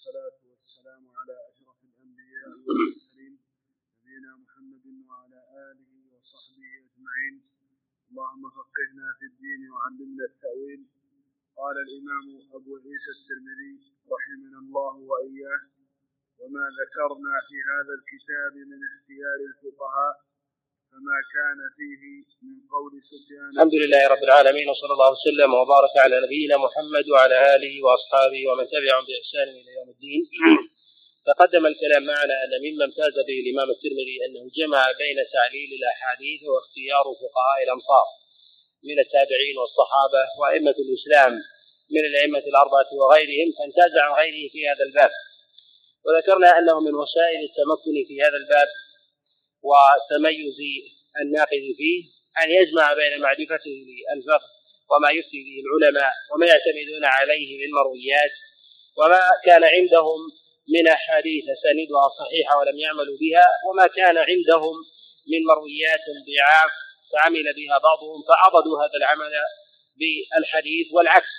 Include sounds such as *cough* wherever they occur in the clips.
والصلاة والسلام على أشرف الأنبياء والمرسلين نبينا محمد وعلى آله وصحبه أجمعين. اللهم فقهنا في الدين وعلمنا التأويل. قال الإمام أبو عيسى الترمذي رحمنا الله وإياه وما ذكرنا في هذا الكتاب من اختيار الفقهاء فما كان فيه من قول سفيان الحمد لله رب العالمين وصلى الله وسلم وبارك على نبينا محمد وعلى آله وأصحابه ومن تبعهم بإحسان إلى يوم الدين. *clears throat* تقدم الكلام معنا أن مما امتاز به الامام الترمذي أنه جمع بين تعليل الأحاديث واختيار فقهاء الامصار من التابعين والصحابة وأئمة الإسلام من الأئمة الأربعة وغيرهم فامتاز عن غيره في هذا الباب. وذكرنا أنه من وسائل التمكن في هذا الباب وتميز الناقد فيه أن يجمع بين معرفته للفقه وما يفتي به العلماء وما يعتمدون عليه من مرويات وما كان عندهم من أحاديث سندها صحيحة ولم يعملوا بها وما كان عندهم من مرويات ضعاف فعمل بها بعضهم فعضدوا هذا العمل بالحديث والعكس.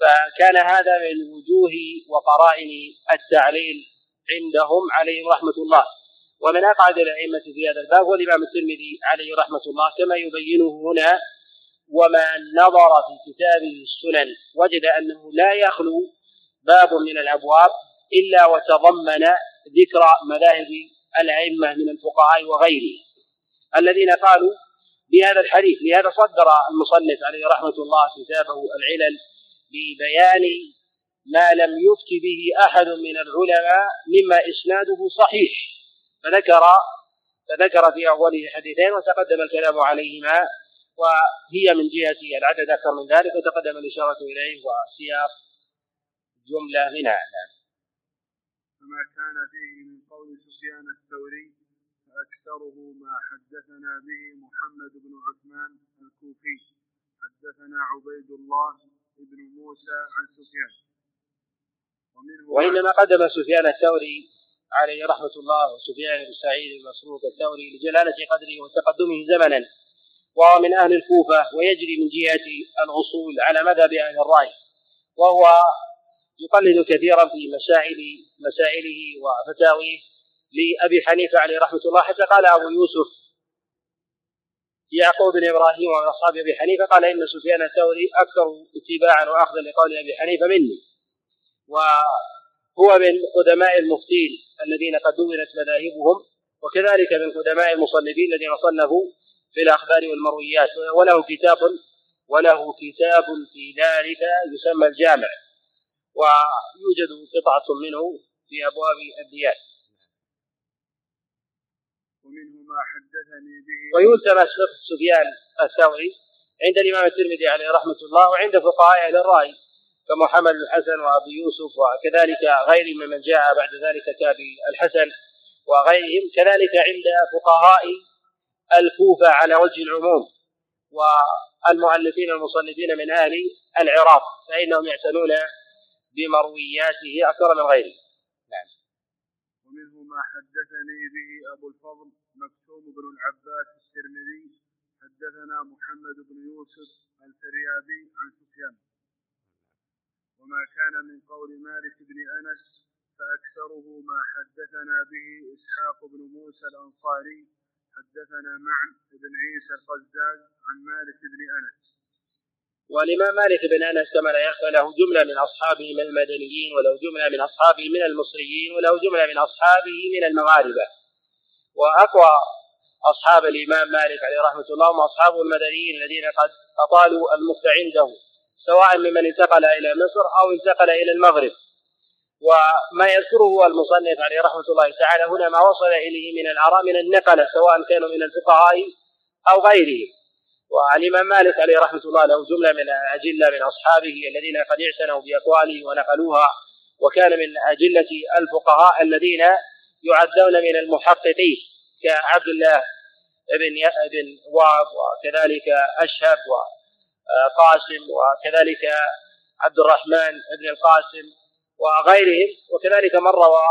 فكان هذا من وجوه وقرائن التعليل عندهم عليهم رحمة الله. ومن أقعد الأئمة في هذا الباب هو الإمام الترمذي عليه رحمة الله كما يبينه هنا وما نظر في كتابه السنن. وجد أنه لا يخلو باب من الأبواب إلا وتضمن ذكر مذاهب الأئمة من الفقهاء وغيره الذين قالوا بهذا الحديث. لهذا صدر المصنف عليه رحمة الله كتابه العلل ببيان ما لم يفت به أحد من العلماء مما إسناده صحيح. فذكر فذكر في أوله حديثين وتقدم الكلام عليهما وهي من جهة العدد أكثر من ذلك وتقدم الإشارة إليه وسياق جملة منها نعم. فما كان فيه من قول سفيان الثوري فأكثره ما حدثنا به محمد بن عثمان الكوفي. حدثنا عبيد الله بن موسى عن سفيان. وإنما قدم سفيان الثوري عليه رحمة الله وسفيان بن سعيد المسروق الثوري لجلالة قدره وتقدمه زمنا. وهو من أهل الكوفة ويجري من جهة الأصول على مذهب أهل الرأي. وهو يقلد كثيرا في مسائل مسائله وفتاويه لأبي حنيفة عليه رحمة الله. حتى قال أبو يوسف يعقوب بن إبراهيم ومن أصحاب أبي حنيفة قال إن سفيان الثوري أكثر اتباعا وأخذا لقول أبي حنيفة مني. وهو من قدماء المفتين الذين قد دونت مذاهبهم وكذلك من قدماء المصنفين الذين صنفوا في الأخبار والمرويات. وله كتاب وله كتاب في ذلك يسمى الجامع ويوجد قطعة منه في أبواب الديان. ومنه ما حدثني به ويلتمس نفس سفيان الثوري عند الإمام الترمذي عليه رحمة الله وعند فقهاء أهل الرأي. كمحمد الحسن وأبي يوسف وكذلك غير ممن جاء بعد ذلك كأبي الحسن وغيرهم كذلك عند فقهاء الكوفة على وجه العموم والمؤلفين المصنفين من أهل العراق فإنهم يعتنون بمروياته أكثر من غيره نعم. ومنه ما حدثني به أبو الفضل مكتوم بن العباس الترمذي حدثنا محمد بن يوسف الفريابي عن سفيان. وما كان من قول مالك بن أنس فأكثره ما حدثنا به إسحاق بن موسى الأنصاري حدثنا معا بن عيسى القزاز عن مالك بن أنس. والإمام مالك بن أنس كما لا يخفى له جملة من أصحابه من المدنيين وله جملة من أصحابه من المصريين وله جملة من أصحابه من المغاربة. وأقوى أصحاب الإمام مالك عليه رحمة الله هم أصحابه المدنيين الذين قد أطالوا المكت عنده. سواء ممن انتقل إلى مصر أو انتقل إلى المغرب. وما يذكره المصنف عليه رحمة الله تعالى هنا ما وصل إليه من الآراء من النقلة سواء كانوا من الفقهاء أو غيرهم. والإمام مالك عليه رحمة الله له جملة من أجلة من أصحابه الذين قد اعتنوا بأقواله ونقلوها وكان من أجلة الفقهاء الذين يعدون من المحققين كعبد الله بن بن واب وكذلك أشهب وقاسم وكذلك عبد الرحمن بن القاسم وغيرهم. وكذلك من روى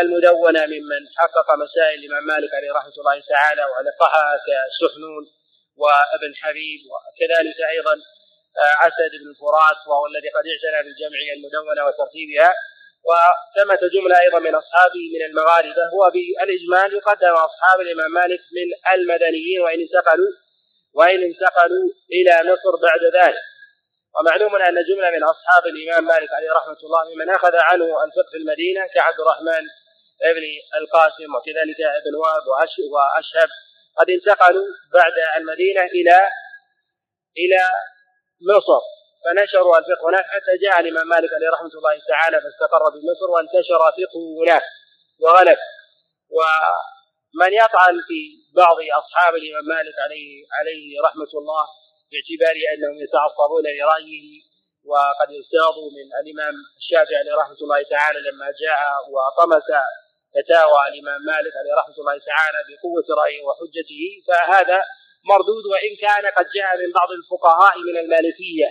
المدونة ممن حقق مسائل الإمام مالك عليه رحمة الله تعالى ولقحها كسحنون وابن حبيب وكذلك أيضا عسد بن الفرات وهو الذي قد اعتنى بالجمع المدونة وترتيبها. وثمة جملة أيضا من أصحابه من المغاربة هو بالإجمال يقدم أصحاب الإمام مالك من المدنيين وإن انتقلوا وإن انتقلوا إلى مصر بعد ذلك. ومعلوم أن جملة من أصحاب الإمام مالك عليه رحمة الله ممن أخذ عنه الفقه في المدينة كعبد الرحمن ابن القاسم وكذلك ابن وهب وأشهب قد انتقلوا بعد المدينة إلى إلى مصر. فنشروا الفقه هناك حتى جاء الإمام مالك عليه رحمة الله تعالى فاستقر في مصر وانتشر فقهه هناك وغلب. ومن يطعن في بعض أصحاب الإمام مالك عليه عليه رحمة الله باعتبار أنهم يتعصبون لرأيه وقد يستاضوا من الإمام الشافعي عليه رحمة الله تعالى لما جاء وطمس فتاوى الإمام مالك عليه رحمة الله تعالى بقوة رأيه وحجته فهذا مردود وإن كان قد جاء من بعض الفقهاء من المالكية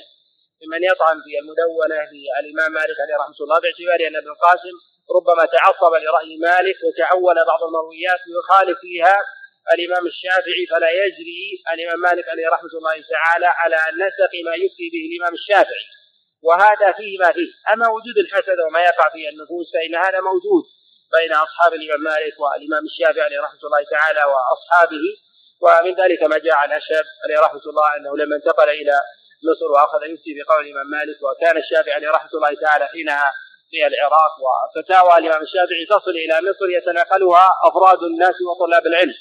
ممن يطعن في المدونة للإمام مالك عليه رحمة الله باعتبار أن ابن القاسم ربما تعصب لرأي مالك وتعول بعض المرويات يخالف فيها الإمام الشافعي فلا يجري الإمام مالك عليه رحمة الله تعالى على نسق ما يفتي به الإمام الشافعي. وهذا فيه ما فيه. أما وجود الحسد وما يقع في النفوس فإن هذا موجود بين أصحاب الإمام مالك والإمام الشافعي عليه رحمة الله تعالى وأصحابه. ومن ذلك ما جاء عن أشهب عليه رحمة الله أنه لما انتقل إلى مصر وأخذ يفتي بقول الإمام مالك وكان الشافعي عليه رحمة الله تعالى حينها في العراق. وفتاوى الإمام الشافعي تصل إلى مصر يتناقلها أفراد الناس وطلاب العلم.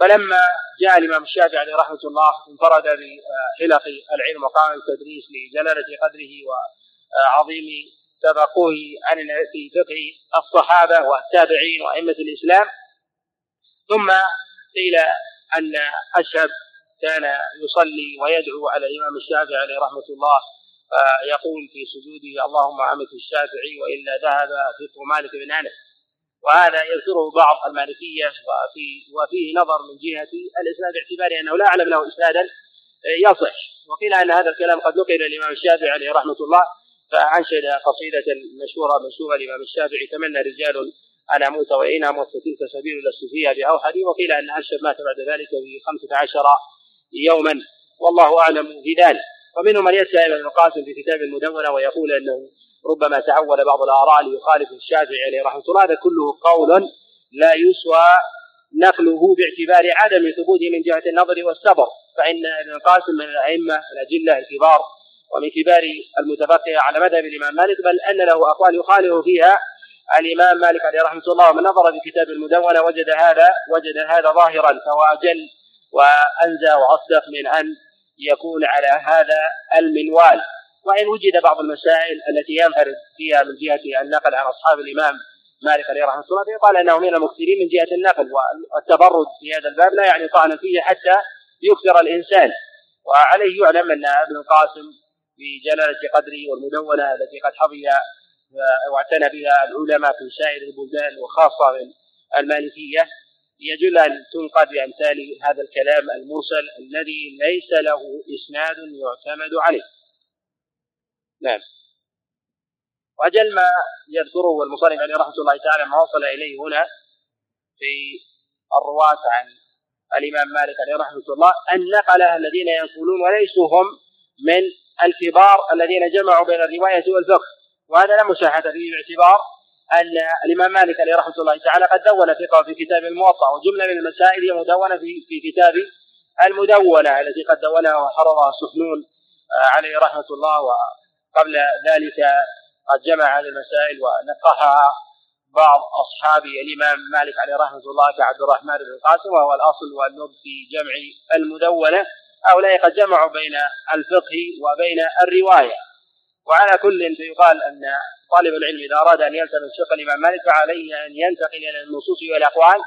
فلما جاء الإمام الشافعي عليه رحمة الله انفرد بحلق العلم وقام بالتدريس لجلالة قدره وعظيم سبقوه عن في فقه الصحابة والتابعين وأئمة الإسلام. ثم قيل أن أشهب كان يصلي ويدعو على الإمام الشافعي عليه رحمة الله فيقول في سجوده اللهم أمت الشافعي وإلا ذهب فقه مالك بن أنس. وهذا يذكره بعض المالكية وفي وفيه نظر من جهة الإسناد باعتبار أنه لا أعلم له إسنادا يصح. وقيل أن هذا الكلام قد نقل الإمام الشافعي عليه رحمة الله فأنشد قصيدة مشهورة منسوبة للإمام الشافعي تمنى رجال أن أموت وإن أموت فتلك سبيل لست فيها بأوحدي وقيل أن أنشد مات بعد ذلك في خمسة عشر يوما. والله أعلم في ذلك ومنهم من يسأل ابن القاسم في كتاب المدونة ويقول أنه ربما تعول بعض الآراء ليخالف الشافعي عليه رحمة الله. هذا كله قول لا يسوى نقله باعتبار عدم ثبوته من جهة النظر والصبر. فإن ابن القاسم من الأئمة الأجلة الكبار ومن كبار المتفقهة على مذهب الإمام مالك بل أن له أقوال يخالف فيها الإمام مالك عليه رحمة الله. ومن نظر في كتاب المدونة وجد هذا وجد هذا ظاهرا فهو أجل وأنزى وأصدق من أن يكون على هذا المنوال. وإن وجد بعض المسائل التي ينفرد فيها من جهة النقل عن أصحاب الإمام مالك عليه رحمة الله فيقال أنه من المكثرين من جهة النقل والتبرد في هذا الباب لا يعني طعنا فيه حتى يكثر الإنسان. وعليه يعلم أن ابن القاسم بجلالة قدره والمدونة التي قد حظي واعتنى بها العلماء في سائر البلدان وخاصة من المالكية يجل أن تنقد بأمثال هذا الكلام المرسل الذي ليس له إسناد يعتمد عليه. نعم. وأجل ما يذكره المصنف عليه رحمة الله تعالى ما وصل إليه هنا في الرواة عن الإمام مالك عليه رحمة الله النقلة الذين ينقلون وليسوا هم من الكبار الذين جمعوا بين الرواية والفقه. وهذا لا مشاحة فيه باعتبار أن الإمام مالك عليه رحمة الله تعالى قد دون فقه في كتاب الموطأ وجملة من المسائل هي مدونة في في كتاب المدونة التي قد دونها وحررها سحنون آه، عليه رحمة الله وقبل ذلك قد جمع هذه المسائل ونقحها بعض أصحاب الإمام مالك عليه رحمة الله كعبد الرحمن بن القاسم وهو الأصل والنب في جمع المدونة. هؤلاء قد جمعوا بين الفقه وبين الرواية. وعلى كل فيقال أن طالب العلم إذا أراد أن يلتمس فقه الإمام مالك فعليه أن ينتقل إلى النصوص والأقوال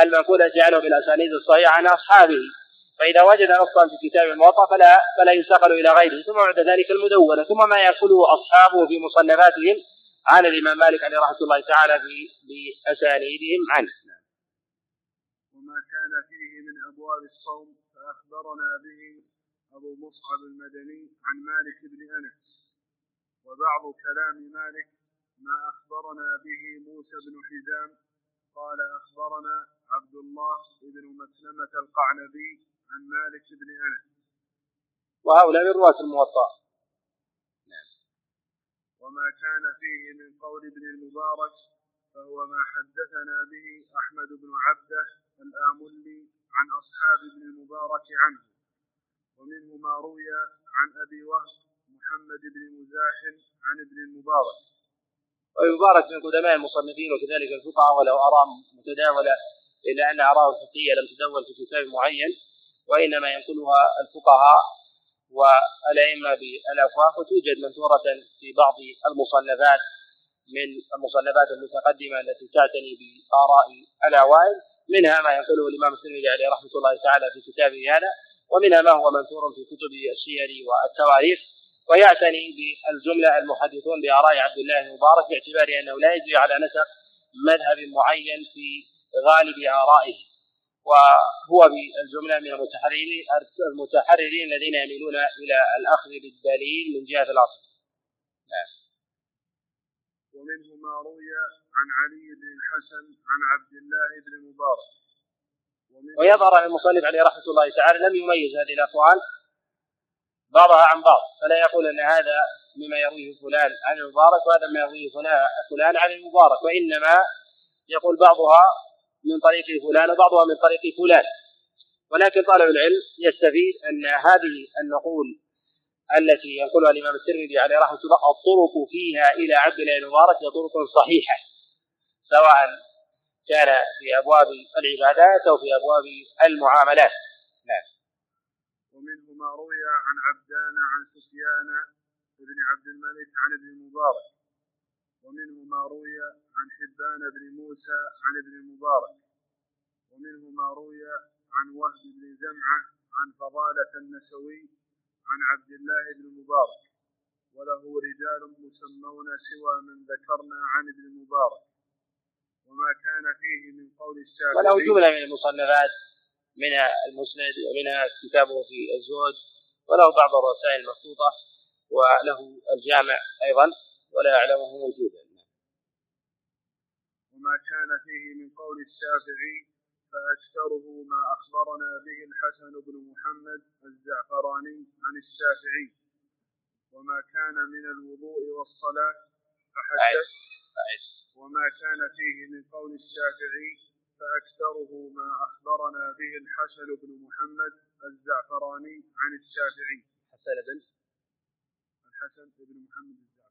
المنقولة عنه بالأسانيد الصحيحة عن أصحابه. فإذا وجد نصا في كتاب الموطأ فلا فلا ينتقل إلى غيره ثم بعد ذلك المدونة ثم ما يأكله أصحابه في مصنفاتهم عن الإمام مالك عليه رحمة الله تعالى في بأسانيدهم عنه. وما كان فيه من أبواب الصوم فأخبرنا به أبو مصعب المدني عن مالك بن أنس وبعض كلام مالك ما أخبرنا به موسى بن حزام قال أخبرنا عبد الله بن مسلمة القعنبي عن مالك بن أنس. وهؤلاء من رواة الموطأ. نعم. وما كان فيه من قول ابن المبارك فهو ما حدثنا به أحمد بن عبده الآملي عن أصحاب ابن المبارك عنه. ومنه ما روي عن أبي وهب محمد بن مزاحم عن ابن المبارك. والمبارك من قدماء المصنفين وكذلك الفقهاء وله آراء متداولة إلا أن آراءه الفقهية لم تدون في كتاب معين. وإنما ينقلها الفقهاء والأئمة بالأفواه وتوجد منثورة في بعض المصنفات من المصنفات المتقدمة التي تعتني بآراء الأوائل. منها ما ينقله الإمام الترمذي عليه رحمة الله تعالى في كتابه هذا ومنها ما هو منثور في كتب السير والتواريخ. ويعتني بالجملة المحدثون بآراء عبد الله المبارك باعتبار أنه لا يجري على نسق مذهب معين في غالب آرائه. وهو بالجملة من المتحررين المتحررين الذين يميلون إلى الأخذ بالدليل من جهة الأصل نعم. ومنه ما روي عن علي بن الحسن عن عبد الله بن مبارك. ويظهر أن المصنف عليه رحمة الله تعالى لم يميز هذه الأقوال. بعضها عن بعض. فلا يقول أن هذا مما يرويه فلان عن المبارك وهذا مما يرويه فلان عن المبارك. وإنما يقول بعضها من طريق فلان وبعضها من طريق فلان. ولكن طالب العلم يستفيد أن هذه النقول التي ينقلها الإمام الترمذي عليه رحمة الله الطرق فيها إلى عبد الله المبارك هي طرق صحيحة سواء كان في أبواب العبادات أو في أبواب المعاملات. نعم. ومنه ما روي عن عبدان عن سفيان بن عبد الملك عن ابن المبارك ومنه ما روي عن حبان بن موسى عن ابن المبارك ومنه ما روي عن وهب بن زمعة عن فضالة النسوي عن عبد الله بن المبارك وله رجال مسمون سوى من ذكرنا عن ابن المبارك وما كان فيه من قول الشافعي وله جملة من المصنفات منها المسند ومنها كتابه في الزهد وله بعض الرسائل المخطوطة وله الجامع أيضا. ولا يعلمه موجودا. وما كان فيه من قول الشافعي فأكثره ما أخبرنا به الحسن بن محمد الزعفراني عن الشافعي. وما كان من الوضوء والصلاة فحدث. وما كان فيه من قول الشافعي فأكثره ما أخبرنا به الحسن بن محمد الزعفراني عن الشافعي. حسن بن؟ الحسن بن محمد الزعفراني.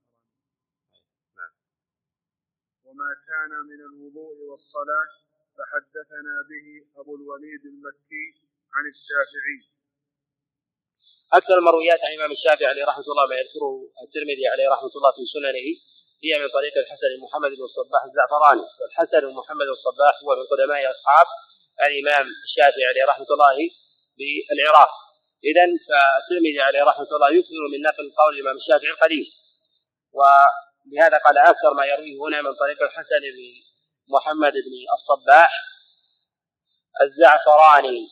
وما كان من الوضوء والصلاة فحدثنا به أبو الوليد المكي عن الشافعي. أكثر المرويات عن الإمام الشافعي عليه رحمة الله ما يذكره الترمذي عليه رحمة الله في سننه هي من طريق الحسن بن محمد بن الصباح الزعفراني. والحسن بن محمد بن الصباح هو من قدماء أصحاب الإمام الشافعي عليه رحمة الله بالعراق إذا فالترمذي عليه رحمة الله يكثر من نقل قول الإمام الشافعي القديم. ولهذا قال أكثر ما يرويه هنا من طريق الحسن بن محمد بن الصباح الزعفراني.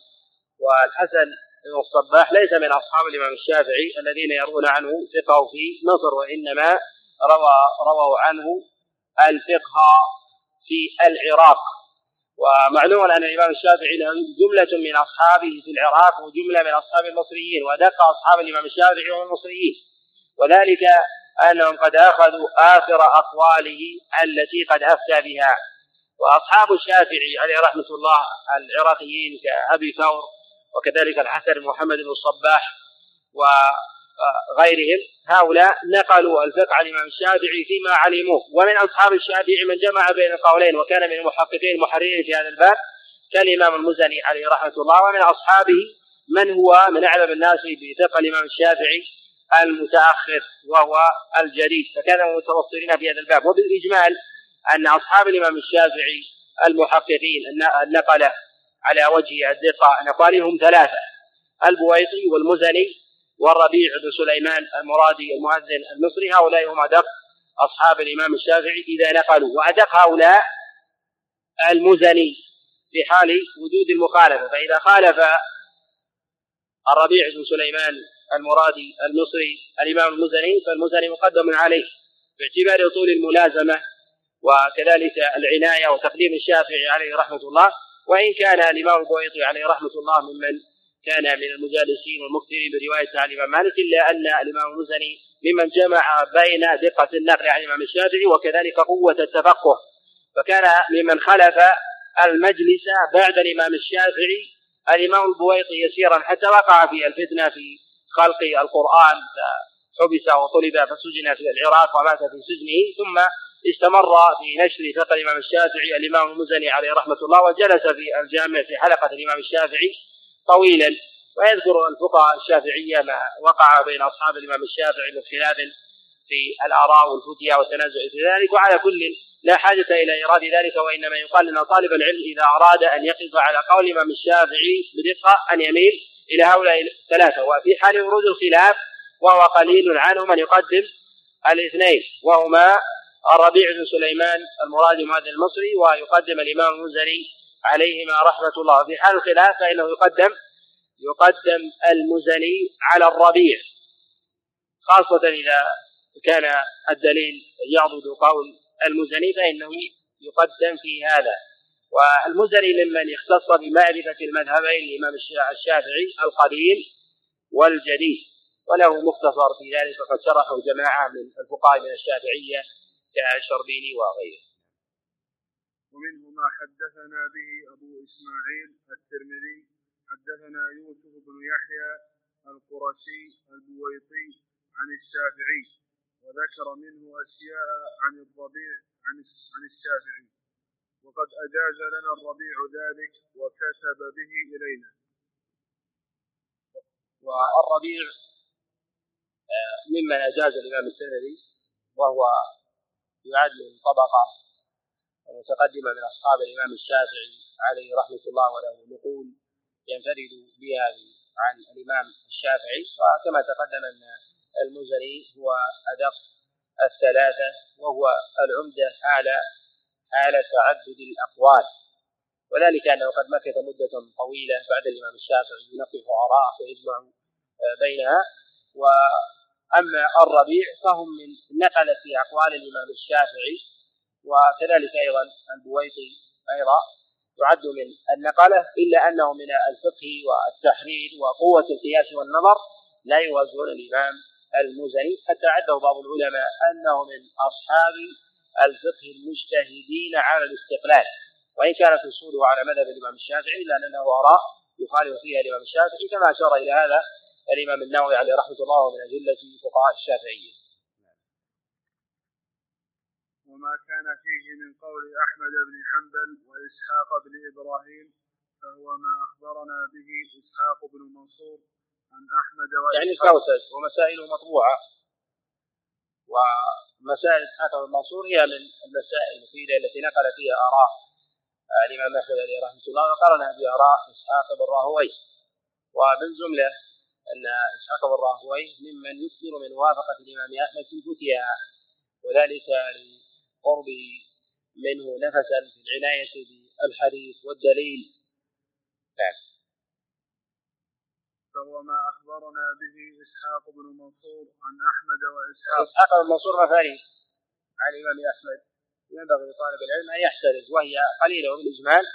والحسن بن الصباح ليس من أصحاب الإمام الشافعي الذين يرون عنه فقه في مصر وإنما روى رووا عنه الفقه في العراق. ومعلوم أن الإمام الشافعي له جملة من أصحابه في العراق وجملة من أصحاب المصريين ودق أصحاب الإمام الشافعي هم المصريين وذلك أنهم قد أخذوا آخر اقواله التي قد أفتى بها. وأصحاب الشافعي عليه رحمة الله العراقيين كأبي ثور وكذلك الحسن محمد بن الصباح وغيرهم هؤلاء نقلوا الفقه عن الإمام الشافعي فيما علموه. ومن أصحاب الشافعي من جمع بين القولين وكان من المحققين المحررين في هذا الباب كالإمام المزني عليه رحمة الله ومن أصحابه من هو من أعلم الناس بفقه الإمام الشافعي المتأخر وهو الجديد فكان متوصلين في هذا الباب. وبالإجمال أن أصحاب الإمام الشافعي المحققين النقلة على وجه الدقة نقالهم ثلاثة البويطي والمزني والربيع بن سليمان المرادي المؤذن المصري هؤلاء هم أدق أصحاب الإمام الشافعي إذا نقلوا. وأدق هؤلاء المزني في حال وجود المخالفة فإذا خالف الربيع بن سليمان المرادي المصري الإمام المزني فالمزني مقدم عليه باعتبار طول الملازمة وكذلك العناية وتقديم الشافعي عليه رحمة الله وإن كان الإمام البويطي عليه رحمة الله ممن كان من المجالسين والمكثرين برواية عن الإمام مالك إلا أن الإمام المزني ممن جمع بين دقة النقل عن الإمام الشافعي وكذلك قوة التفقه. فكان ممن خلف المجلس بعد الإمام الشافعي الإمام البويطي يسيرا حتى وقع في الفتنة في خلق القرآن فحبس وطلب فسجن في العراق ومات في سجنه ثم استمر في نشر فقه الإمام الشافعي. الإمام المزني عليه رحمة الله وجلس في الجامع في حلقة الإمام الشافعي طويلا. ويذكر الفقهاء الشافعية ما وقع بين أصحاب الإمام الشافعي من خلاف في الآراء والفتيا والتنازع في ذلك. وعلى كل لا حاجة إلى إيراد ذلك وإنما يقال أن طالب العلم إذا أراد أن يقف على قول الإمام الشافعي بدقة أن يميل إلى هؤلاء الثلاثة وفي حال ورود الخلاف وهو قليل عنه من يقدم الاثنين وهما الربيع بن سليمان المرادي مؤذن المصري ويقدم الإمام المزني عليهما رحمة الله. في حال الخلاف فإنه يقدم يقدم المزني على الربيع خاصة إذا كان الدليل يعضد قول المزني فإنه يقدم في هذا. والمزني ممن اختص بمعرفة المذهبين الإمام الشافعي القديم والجديد وله مختصر في ذلك وقد شرحه جماعة من الفقهاء من الشافعية كالشربيني وغيره. ومنه ما حدثنا به أبو إسماعيل الترمذي حدثنا يوسف بن يحيى القرشي البويطي عن الشافعي وذكر منه أشياء عن الربيع عن الشافعي. وقد أجاز لنا الربيع ذلك وكتب به إلينا. والربيع آه، ممن أجاز الإمام السندي وهو يعد من طبقة متقدمة من أصحاب الإمام الشافعي عليه رحمة الله وله نقول ينفرد بها عن الإمام الشافعي. وكما تقدم أن المزني هو أدق الثلاثة وهو العمدة حال حال تعدد الأقوال. وذلك أنه قد مكث مدة طويلة بعد الإمام الشافعي ينقح آراءه ويجمع بينها. وأما الربيع فهم من نقل في أقوال الإمام الشافعي. وكذلك أيضا البويطي أيضا يعد من النقلة إلا أنه من الفقه والتحرير وقوة القياس والنظر لا يوازون الإمام المزني. حتى عده بعض العلماء أنه من أصحاب الفقه المجتهدين على الاستقلال. وإن كانت أصوله على مذهب الإمام الشافعي إلا أنه آراء يخالف فيها الإمام الشافعي كما أشار إلى هذا الإمام النووي عليه رحمة الله من أجلة فقهاء الشافعية وما كان فيه من قول أحمد بن حنبل وإسحاق بن إبراهيم فهو ما أخبرنا به إسحاق بن منصور عن أحمد وإسحاق يعني الكوسج ومسائله مطبوعة. ومسائل إسحاق بن منصور هي من المسائل المفيدة التي نقل فيها آراء الإمام أحمد عليه رحمة الله وقرنها بآراء إسحاق بن راهوي. ومن جملة أن إسحاق بن راهوي ممن يكثر من موافقة الإمام أحمد في فتيا وذلك قربه منه نفسا في العناية بالحديث والدليل. نعم. فهو ما أخبرنا به إسحاق بن منصور عن أحمد وإسحاق. إسحاق بن منصور مفاريد عن الإمام أحمد. ينبغي لطالب العلم أن يحترز وهي قليلة بالإجمال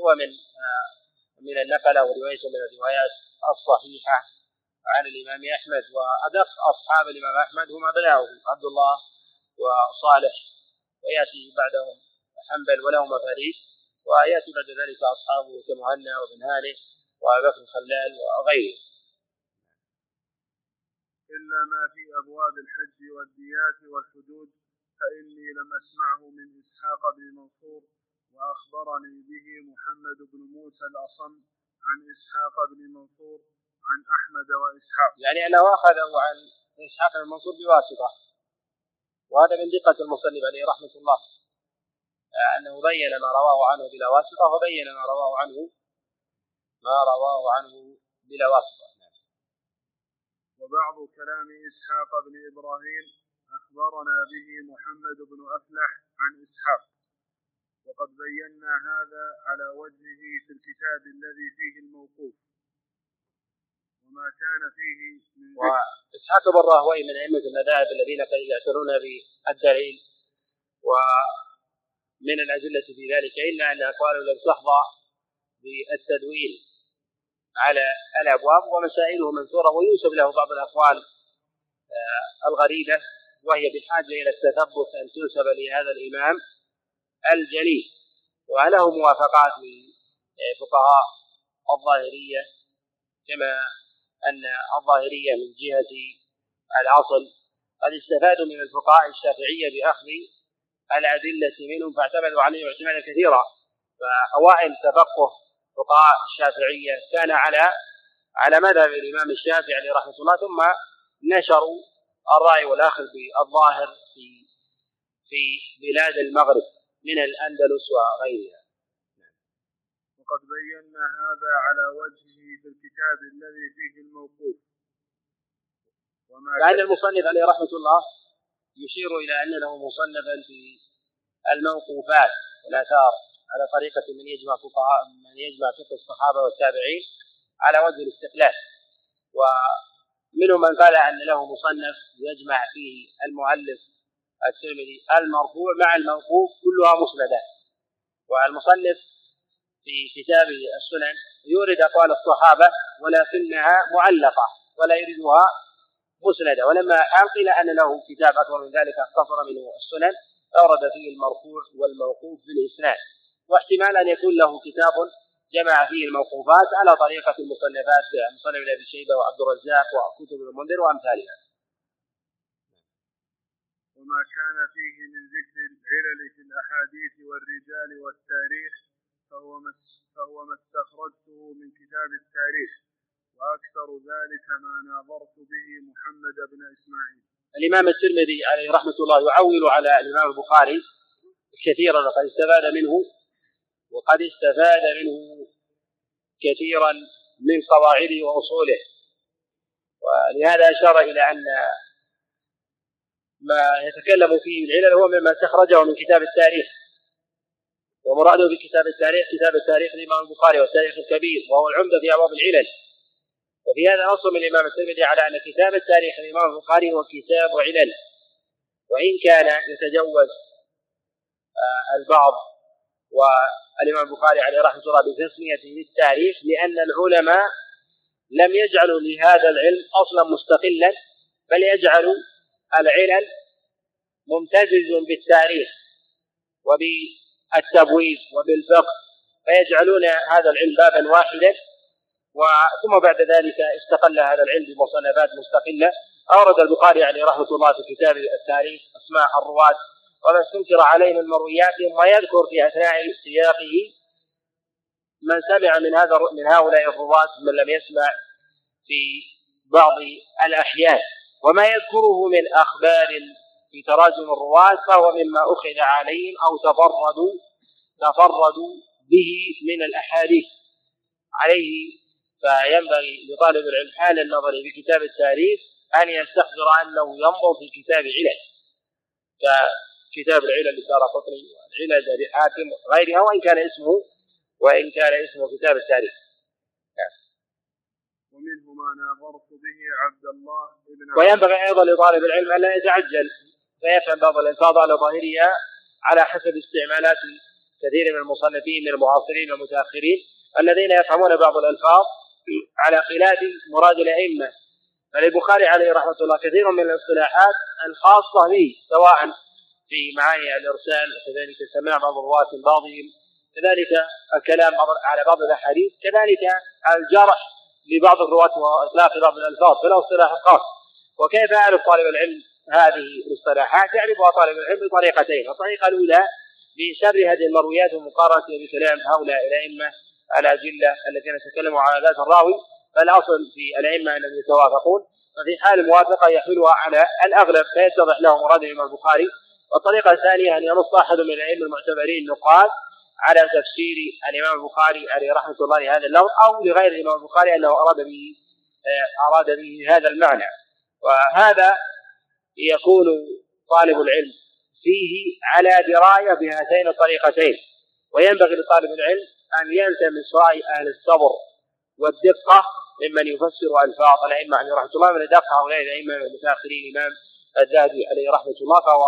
هو من آه، من النقلة وروايته من الروايات الصحيحة عن الإمام أحمد وأدق أصحاب الإمام أحمد هم أبناؤه عبد الله وصالح. ويأتي بعدهم حنبل وله مفاريد ويأتي بعد ذلك أصحابه كمهنا وابن هانئ وابي بكر الخلال وغيره. إلا ما في أبواب الحج والديات والحدود فإني لم أسمعه من إسحاق بن منصور وأخبرني به محمد بن موسى الأصم عن إسحاق بن منصور عن أحمد وإسحاق. يعني أنه أخذه عن إسحاق بن منصور بواسطة. وهذا من دقة المصنف عليه رحمة الله. أنه بين ما رواه عنه بلا واسطة وبين ما رواه عنه ما رواه عنه بلا واسطة. وبعض كلام إسحاق بن إبراهيم أخبرنا به محمد بن أفلح عن إسحاق. وقد بينا هذا على وجهه في الكتاب الذي فيه الموقوف. وما كان فيه من وإسحاق بن راهوي من أئمة المذاهب الذين يعتنون بالدليل ومن الأدلة في ذلك إلا أن أقواله لم تحظى بالتدوين. على الأبواب ومسائله منثورة وينسب له بعض الأقوال آه، الغريبة وهي بحاجة إلى التثبت أن تنسب لهذا الإمام الجليل. وله موافقات من فقهاء الظاهرية كما أن الظاهرية من جهة الأصل قد استفادوا من الفقهاء الشافعية بأخذ الأدلة منهم فاعتمدوا عليهم اعتمادا كثيرا. فأوائل تفقه فقهاء الشافعية كان على على مذهب الإمام الشافعي عليه رحمة الله ثم نشروا الرأي والأخذ بالظاهر في في بلاد المغرب من الأندلس وغيرها. وقد بينا هذا على وجهه في الكتاب الذي فيه الموقوف. وما كان المصنف عليه رحمة الله يشير إلى أن له مصنفا في الموقوفات والآثار. على طريقة من يجمع فقهاء من يجمع فقه الصحابة والتابعين على وجه الاستقلال. ومنهم من قال أن له مصنف يجمع فيه المؤلف الترمذي المرفوع مع الموقوف كلها مسندات. والمصنف في كتابه السنن يورد أقوال الصحابة ولكنها معلقة ولا يريدها مسندة. ولما قيل أن له كتاب أكبر من ذلك اختصر منه السنن أورد فيه المرفوع والموقوف بالإسناد. واحتمال أن يكون له كتاب جمع فيه الموقوفات على طريقة المصنفات مصنف أبي شيبة وعبد الرزاق وكتب المنذر وأمثالها. وما كان فيه من ذكر العلل في الأحاديث والرجال والتاريخ فهو ما فهو ما استخرجته من كتاب التاريخ وأكثر ذلك ما ناظرت به محمد بن إسماعيل. الإمام الترمذي عليه رحمة الله يعول على الإمام البخاري كثيرا وقد استفاد منه وقد استفاد منه كثيرا من قواعده وأصوله. ولهذا أشار إلى أن ما يتكلم فيه العلل هو مما استخرجه من كتاب التاريخ. ومراده بكتاب التاريخ كتاب التاريخ الإمام البخاري والتاريخ الكبير وهو العمدة في أبواب العلل. وفي هذا نص من الإمام الترمذي على أن كتاب التاريخ الإمام البخاري هو كتاب علل. وإن كان يتجوز آه، البعض والإمام البخاري عليه رحمة الله بتسميته بالتاريخ لأن العلماء لم يجعلوا لهذا العلم أصلا مستقلا بل يجعلوا العلل ممتزج بالتاريخ وبالتبويب وبالفقه فيجعلون هذا العلم بابا واحدا. وثم بعد ذلك استقل هذا العلم بمصنفات مستقلة. أورد البخاري عليه رحمة الله في كتابه التاريخ أسماء الرواة وما استنكر عليه من مروياتهم ويذكر في أثناء سياقه من سمع من هذا من هؤلاء الرواة من لم يسمع في بعض الأحيان. وما يذكره من أخبار في تراجم الرواة فهو مما أخذ عليهم أو تفردوا تفردوا به من الأحاديث. عليه فينبغي لطالب العلم حال النظر في كتاب التاريخ أن يستحضر أنه ينظر في كتاب علل. ككتاب العلل للدار قطني والعلل لأبي حاتم وغيرها وإن كان اسمه وإن كان اسمه كتاب التاريخ. ومنه ما ناظرت به عبد الله بن وينبغي أيضا لطالب العلم ألا يتعجل فيفهم بعض الألفاظ على ظاهرها على حسب استعمالات كثير من المصنفين من المعاصرين والمتأخرين الذين يفهمون بعض الألفاظ على خلاف مراد الأئمة. فللبخاري عليه رحمة الله كثير من الاصطلاحات الخاصة به سواء في معاني الإرسال وكذلك سماع بعض الرواة من بعضهم كذلك الكلام على بعض الأحاديث كذلك الجرح لبعض الرواة وإطلاق بعض الألفاظ فله اصطلاح خاص. وكيف يعرف طالب العلم هذه الاصطلاحات؟ يعرفها طالب العلم بطريقتين الطريقة الأولى بسر هذه المرويات ومقارنة بكلام هؤلاء الأئمة الأجلة الذين تكلموا على ذات الراوي فالأصل في الأئمة أنهم يتوافقون ففي حال الموافقة يحملها على الأغلب فيتضح له مراد الإمام البخاري والطريقة الثانية أن ينص أحد من الأئمة المعتبرين النقاد على تفسير الإمام البخاري عليه رحمة الله هذا اللفظ أو لغير الإمام البخاري أنه أراد به آه، أراد به هذا المعنى. وهذا يكون طالب العلم فيه على دراية بهاتين الطريقتين. وينبغي لطالب العلم أن يلتمس رأي أهل الصبر والدقة ممن يفسر ألفاظ الأئمة عليه رحمة الله من أدق هؤلاء الأئمة المتأخرين الإمام الذهبي عليه رحمة الله فهو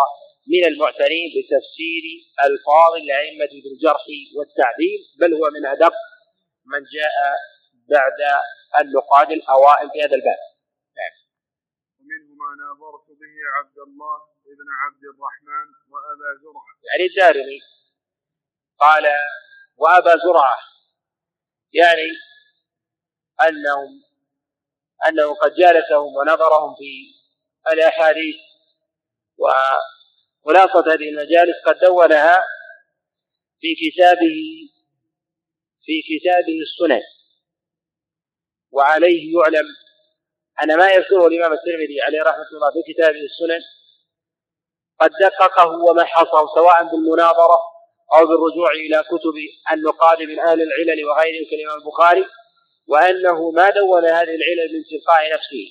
من المعتنين بتفسير ألفاظ الأئمة بالجرح والتعديل بل هو من أدق من جاء بعد النقاد الأوائل في هذا الباب نعم. ومنه ما ناظرت به عبد الله ابن عبد الرحمن وأبا زرعة يعني الدارمي قال وأبا زرعة يعني أنهم أنه قد جالسهم ونظرهم في الأحاديث وخلاصة هذه المجالس قد دونها في كتابه في كتابه السنن. وعليه يعلم. أن ما يذكره الإمام الترمذي عليه رحمة الله في كتابه السنن. قد دققه ومحصه سواء بالمناظرة أو بالرجوع إلى كتب النقاد من أهل العلل وغيرهم كالإمام البخاري وأنه ما دون هذه العلل من تلقاء نفسه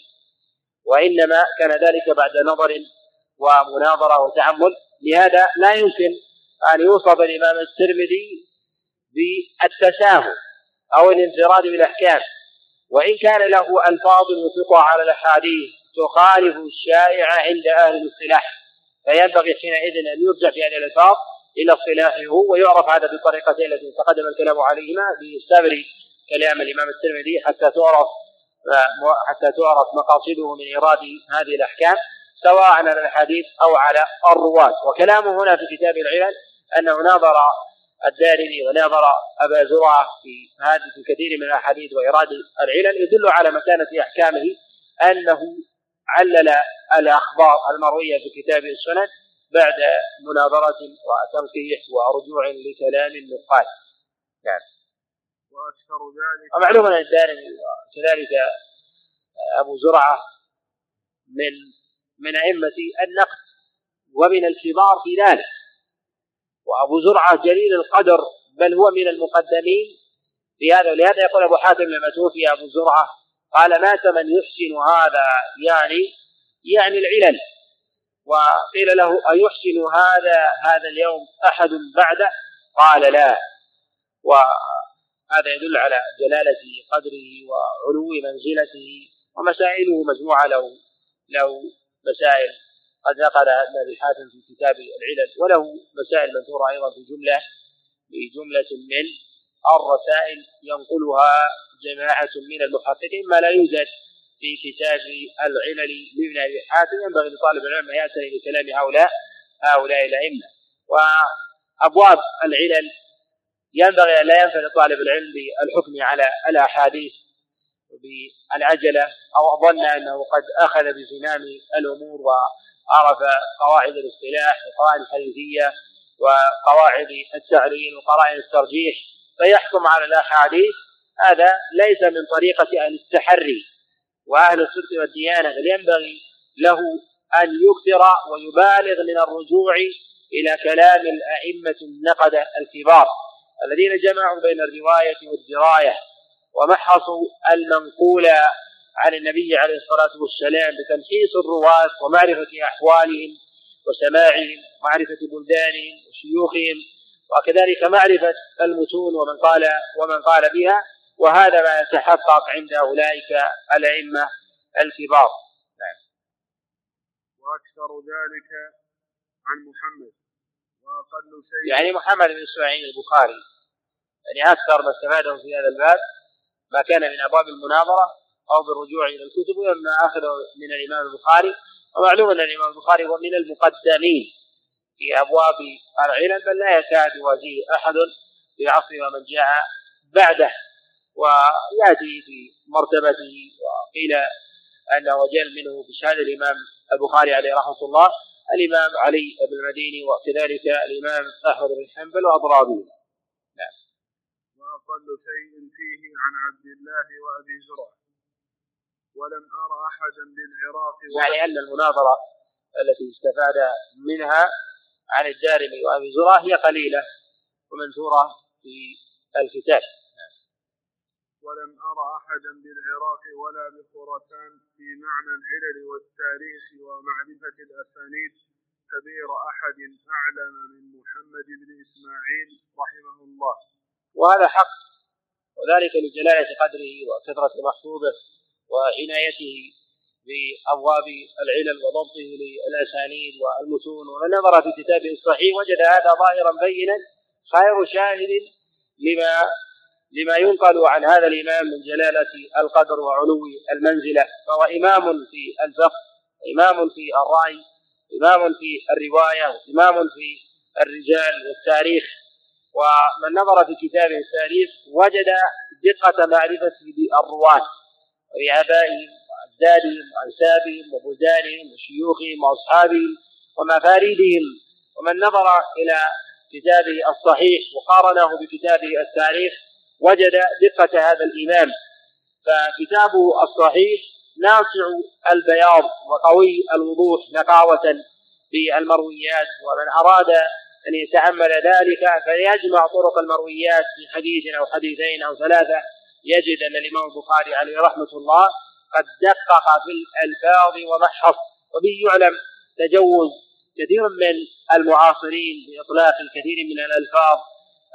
وإنما كان ذلك بعد نظر ومناظرة وتعمل لهذا لا يمكن أن يوصف الإمام الترمذي بالتساهل أو الانفراد بالأحكام. وإن كان له ألفاظ يطلقها على الأحاديث تخالف الشائع عند أهل الاصطلاح فينبغي حينئذ أن يرجع في هذه الألفاظ إلى اصطلاحه ويعرف هذا بالطريقتين التي تقدم الكلام عليهما بسبر كلام الإمام الترمذي حتى تعرف حتى تعرف مقاصده من إيراد هذه الأحكام. سواء على الحديث أو على الرواة. وكلامه هنا في كتاب العلل أنه ناظر الدارمي وناظر أبا زرعة في هذه في كثير من الأحاديث وإيراد العلل يدل على مكانة أحكامه أنه علل الأخبار المروية في كتاب السنن بعد مناظرة وتنقيح ورجوع لكلام النقاد. نعم. وأكثر ذلك ومعلوم أن الدارمي كذلك أبو زرعة من من أئمة النقد ومن الكبار في ذلك. وأبو زرعة جليل القدر بل هو من المقدمين في هذا ولهذا يقول أبو حاتم لما توفي أبو زرعة قال مات من يحسن هذا يعني يعني العلل. وقيل له أيحسن هذا هذا اليوم أحد بعده؟ قال لا. وهذا يدل على جلالة قدره وعلو منزلته ومسائله مجموعة له له مسائل. قد نقل ابن أبي حاتم في كتاب العلل وله مسائل منثورة أيضا في جملة في جملة من الرسائل ينقلها جماعة من المحققين ما لا يوجد في كتاب العلل لابن أبي حاتم. ينبغي لطالب العلم أن يعتني بكلام هؤلاء هؤلاء الأئمة. وأبواب العلل ينبغي أن لا ينفذ طالب العلم بالحكم على الأحاديث. بالعجلة أو ظن أنه قد أخذ بزمام الأمور وعرف قواعد الاصطلاح وقواعد الحديثية وقواعد التعليل وقرائن الترجيح فيحكم على الاحاديث هذا ليس من طريقة أهل التحري وأهل الصدق والديانة بل ينبغي له أن يكثر ويبالغ من الرجوع إلى كلام الأئمة النقدة الكبار الذين جمعوا بين الرواية والدراية. ومحصوا المنقول عن النبي عليه الصلاة والسلام بتمحيص الرواة ومعرفة أحوالهم وسماعهم ومعرفة بلدانهم وشيوخهم وكذلك معرفة المتون ومن قال ومن قال بها وهذا ما يتحقق عند أولئك الأئمة الكبار. نعم. وأكثر ذلك عن محمد. وأقل شيء يعني محمد بن إسماعيل البخاري. يعني أكثر ما استفاده في هذا الباب ما كان من أبواب المناظرة أو بالرجوع إلى الكتب وأما اخذه من الإمام البخاري. ومعلوم أن الإمام البخاري هو من المقدمين في أبواب العلل بل لا يكاد يوازيه أحد في عصر ومن جاء بعده ويأتي في مرتبته وقيل أنه جل منه بشهادة الإمام البخاري عليه رحمة الله الإمام علي بن المديني وكذلك الإمام أحمد بن حنبل واضرابه نعم واقل شيء فيه عن عبد الله وأبي زرع. ولم ارى أحدا بالعراق يعني أن المناظرة التي استفاد منها عن الدارمي وأبي زرع هي قليلة ومنثورة في الكتاب. ولم أرى أحدا بالعراق ولا بخراسان في معنى العلل والتاريخ ومعرفة الأسانيد. كبير أحد أعلم من محمد بن إسماعيل رحمه الله. وهذا حق. وذلك لجلالة قدره وكثرة محفوظه وعنايته بأبواب العلل وضبطه للأسانيد والمتون. ومن نظر في كتابه الصحيح وجد هذا ظاهرا بينا خير شاهد لما لما ينقل عن هذا الإمام من جلالة القدر وعلو المنزلة. فهو إمام في الفقه إمام في الرأي إمام في الرواية إمام في الرجال والتاريخ. ومن نظر في كتابه التاريخ وجد دقة معرفته بالرواة وبآبائهم وأجدادهم وأنسابهم وبلدانهم وشيوخهم وأصحابهم ومفاريدهم. ومن نظر إلى كتابه الصحيح وقارنه بكتابه التاريخ وجد دقة هذا الإمام. فكتابه الصحيح ناصع البياض وقوي الوضوح نقاوة في المرويات ومن أراد أن يتأمل ذلك فيجمع طرق المرويات في حديث أو حديثين أو ثلاثة. يجد أن الإمام البخاري عليه رحمة الله قد دقق في الألفاظ ومحص وبه يعلم تجوز كثير من المعاصرين بإطلاق الكثير من الألفاظ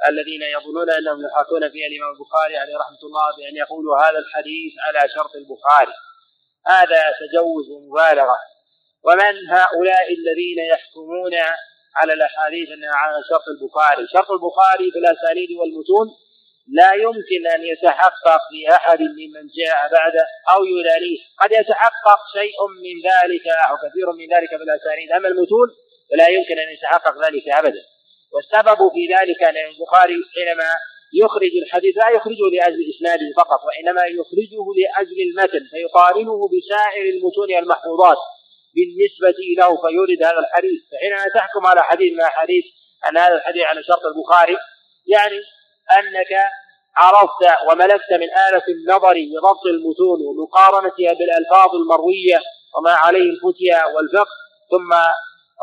الذين يظنون أنهم يحاكون فيها الإمام البخاري عليه رحمة الله بأن يقولوا هذا الحديث على شرط البخاري. هذا تجوز ومبالغة. ومن هؤلاء الذين يحكمون على الأحاديث أنها على شرط البخاري. شرط البخاري في الأسانيد والمتون لا يمكن أن يتحقق في أحد ممن جاء بعده أو يلاليه قد يتحقق شيء من ذلك أو كثير من ذلك في الأسانيد. أما المتون فلا يمكن أن يتحقق ذلك أبدا. والسبب في ذلك أن البخاري حينما يخرج الحديث لا يخرجه لأجل إسناده فقط وإنما يخرجه لأجل المتن فيقارنه بسائر المتون المحفوظات. بالنسبة له فيورد هذا الحديث. فحينما تحكم على حديث من الحديث أن هذا الحديث على شرط البخاري يعني أنك عرفت وملكت من آلة النظر بضبط المتون ومقارنتها بالألفاظ المروية وما عليه الفتيا والفقه ثم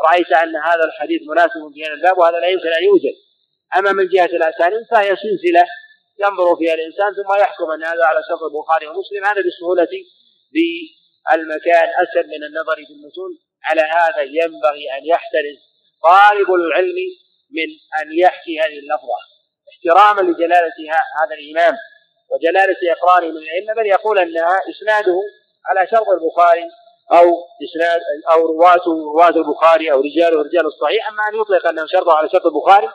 رأيت أن هذا الحديث مناسب في هذا الباب وهذا لا يمكن أن يوجد. أما من جهة الأسانيد فهي سلسلة ينظر فيها الإنسان ثم يحكم أن هذا على شرط البخاري ومسلم هذا بالسهولة بالمكان أسهل من النظر في المتون على هذا ينبغي أن يحترز طالب العلم من أن يحكي هذه اللفظة. احتراما لجلالة هذا الإمام وجلالة إقراره من الأئمة بل يقول أنها إسناده على شرط البخاري أو إسناد أو رواته رواة البخاري أو رجاله رجال الصحيح. أما أن يطلق أنه شرطه على شرط البخاري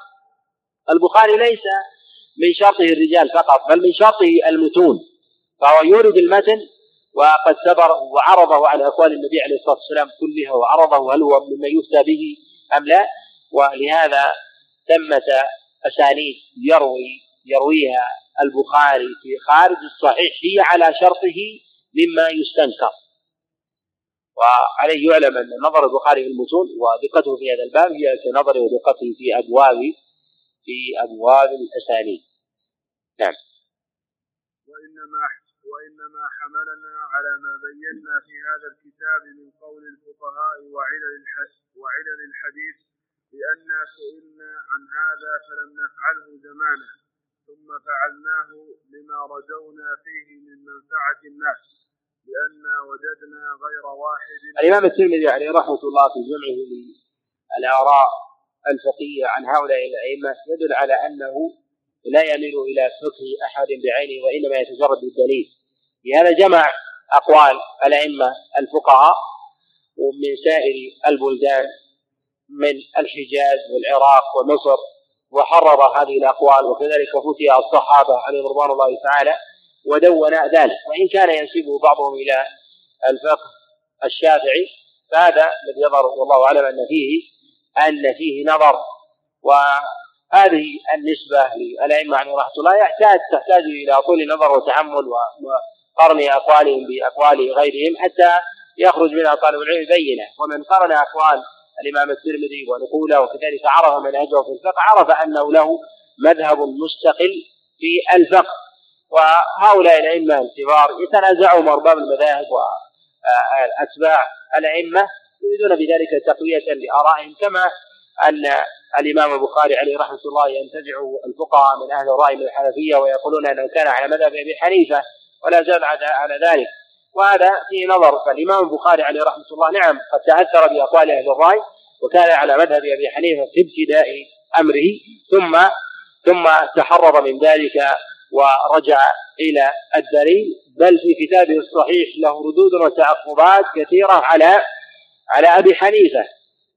البخاري ليس من شرطه الرجال فقط بل من شرطه المتون. فهو يورد المتن وقد سبره وعرضه على أقوال النبي عليه الصلاة والسلام كلها وعرضه هل هو مما يفتى به أم لا؟ ولهذا ثمة أسانيد يروي يرويها البخاري في خارج الصحيح هي على شرطه مما يستنكر. وعليه يعلم أن نظر البخاري في المتون ودقته في هذا الباب هي كنظره ودقته في أبواب في أبواب الأسانيد. نعم. وإنما وإنما حملنا على ما بينا في هذا الكتاب من قول الفقهاء وعلل وعلل الحديث لأننا سئلنا عن هذا فلم نفعله زمانا ثم فعلناه لما رجونا فيه من منفعة الناس لأن وجدنا غير واحد. الإمام الترمذي عليه رحمة الله في جمعه للآراء الفقهية عن هؤلاء الأئمة يدل على أنه لا يميل إلى فقه أحد بعينه وإنما يتجرد بالدليل. لهذا جمع أقوال الأئمة الفقهاء ومن سائر البلدان من الحجاز والعراق ومصر وحرر هذه الأقوال وكذلك فتي الصحابة عليهم رضوان الله تعالى ودون ذلك. وإن كان ينسبه بعضهم إلى الفقه الشافعي فهذا الذي يظهر والله أعلم أن فيه أن فيه نظر. وهذه النسبة للأئمة عليهم رحمة الله يحتاج تحتاج إلى طول نظر وتحمل وقرن أقوالهم بأقوال غيرهم حتى يخرج منها طالب العلم بينة ومن قرن أقوال الإمام الترمذي ونقوله وكذلك عرف منهجه في الفقه عرف أنه له مذهب مستقل في الفقه. وهؤلاء الأئمة الكبار يتنازعون أرباب المذاهب وأتباع الأئمة يريدون بذلك تقوية لآرائهم كما أن الإمام البخاري عليه رحمة الله ينتزع الفقهاء من أهل الرأي من الحنفية ويقولون أنه كان على مذهب أبي حنيفة ولا زال على ذلك. وهذا فيه نظر فالإمام البخاري عليه رحمة الله نعم قد تأثر بأقوال أهل الرأي وكان على مذهب أبي حنيفة في ابتداء أمره ثم ثم تحرر من ذلك ورجع إلى الدليل. بل في كتابه الصحيح له ردود وتعقبات كثيرة على على أبي حنيفة.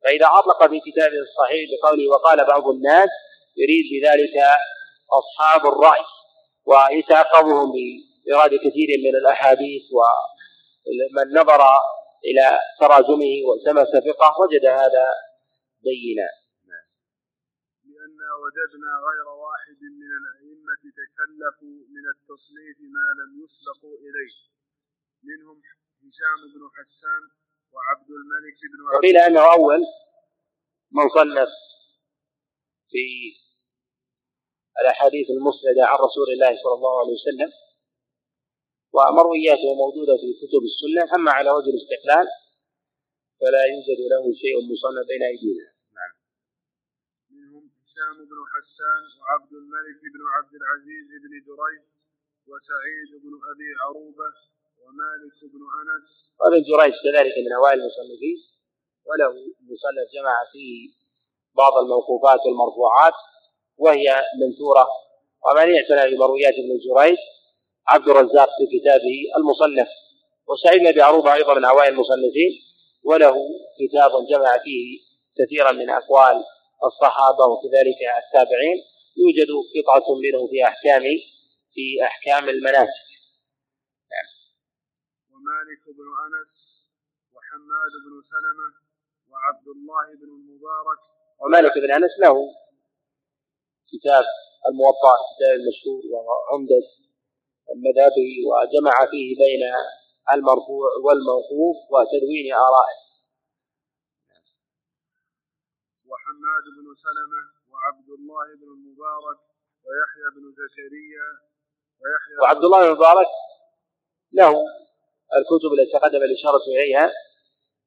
فإذا أطلق في كتابه الصحيح بقوله وقال بعض الناس يريد بذلك أصحاب الرأي ويتعقبهم بإيراد كثير من الأحاديث ومن نظر إلى تراجمه والتمس فقه وجد هذا بينا. لأن وجدنا غير واحد من الأئمة تكلفوا من التصنيف ما لم يسبقوا إليه. منهم هشام بن حسان وعبد الملك بن عبد وقيل أنه أول من صنف في الأحاديث المسندة عن رسول الله صلى الله عليه وسلم. ومروياته موجودة في كتب السنة أما على وجه الاستقلال فلا يوجد له شيء مصنف بين أيدينا. نعم. منهم هشام بن حسان وعبد الملك بن عبد العزيز بن جريج وسعيد بن أبي عروبة ومالك بن أنس. وابن جريج كذلك من أوائل المصنفين وله مصنف جمع فيه بعض الموقوفات والمرفوعات وهي منثورة. ومن اعتنى بمرويات ابن جريج عبد الرزاق في كتابه المصنف وسعيد بن أبي عروبة أيضا من اوائل المصنفين وله كتاب جمع فيه كثيرا من أقوال الصحابة وكذلك التابعين يوجد قطعة منه في أحكام في أحكام المناسك نعم. ومالك بن أنس وحماد بن سلمة وعبد الله بن المبارك ومالك بن أنس له كتاب الموطأ الكتاب المشهور وعمدة مذهبه وجمع فيه بين المرفوع والموقوف وتدوين آرائه. وحماد بن سلمة وعبد الله بن المبارك ويحيى بن زكريا ويحيى وعبد الله بن المبارك له الكتب التي تقدم الإشارة إليها.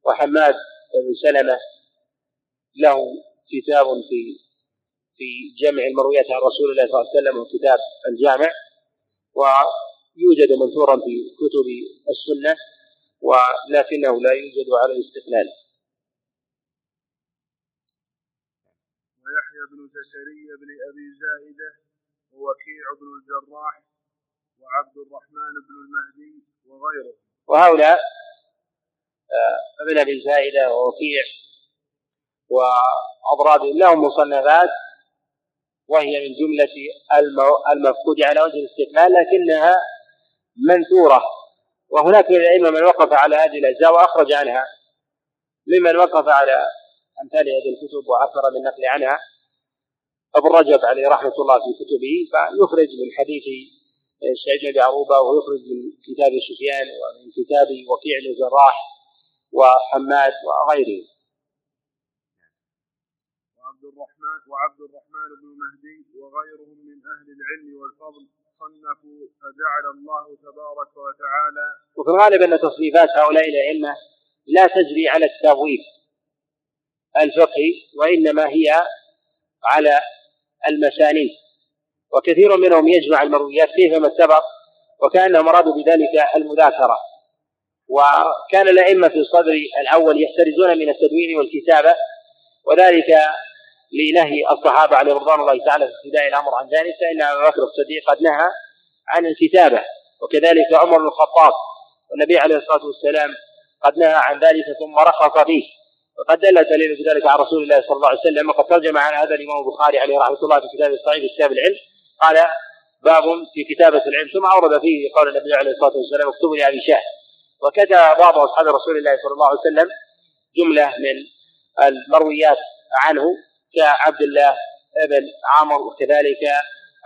وحماد بن سلمة له كتاب في في جمع المرويات عن رسول الله صلى الله عليه وسلم وكتاب الجامع. ويوجد منثورا في كتب السنة ولكنه لا يوجد على الاستقلال. ويحيى بن زكريا بن أبي زائدة ووكيع بن الجراح وعبد الرحمن بن المهدي وغيره وهؤلاء آه، ابن أبي زائدة ووكيع واضرابهم لهم مصنفات وهي من جملة المفقود على وجه الاستقلال لكنها منثورة. وهناك من الأئمة من وقف على هذه الأجزاء وأخرج عنها ممن وقف على أمثال هذه الكتب وأكثر من نقل عنها. أبو الرجب عليه رحمة الله في كتبه فيخرج من حديث سعيد بن عروبة ويخرج من كتاب سفيان ومن كتاب وكيع بن الجراح وحماد وغيره وعبد الرحمن وعبد الرحمن بن مهدي وغيرهم من أهل العلم والفضل صنفوا فجعل الله تبارك وتعالى وفي الغالب أن تصنيفات هؤلاء الأئمة لا تجري على التبويب الفقهي وإنما هي على المسانيد. وكثير منهم يجمع المرويات كيفما سبق وكأنهم أرادوا بذلك المذاكرة. وكان الأئمة في الصدر الأول يحترزون من التدوين والكتابة وذلك لنهي الصحابة عليهم رضوان الله تعالى في ابتداء الأمر عن ذلك فان ابا بكر الصديق قد نهى عن الكتابة. وكذلك عمر بن الخطاب والنبي عليه الصلاة والسلام قد نهى عن ذلك ثم رخص فيه. وقد دل دليل في ذلك على رسول الله صلى الله عليه وسلم وقد ترجم على هذا الإمام البخاري عليه رحمة الله في كتابه الصحيح في كتاب العلم قال باب في كتابة العلم. ثم أورد فيه قول النبي عليه الصلاة والسلام اكتبوا لابي شاه وكتب بعض أصحاب رسول الله صلى الله عليه وسلم جملة من المرويات عنه. كعبد الله بن عمرو وكذلك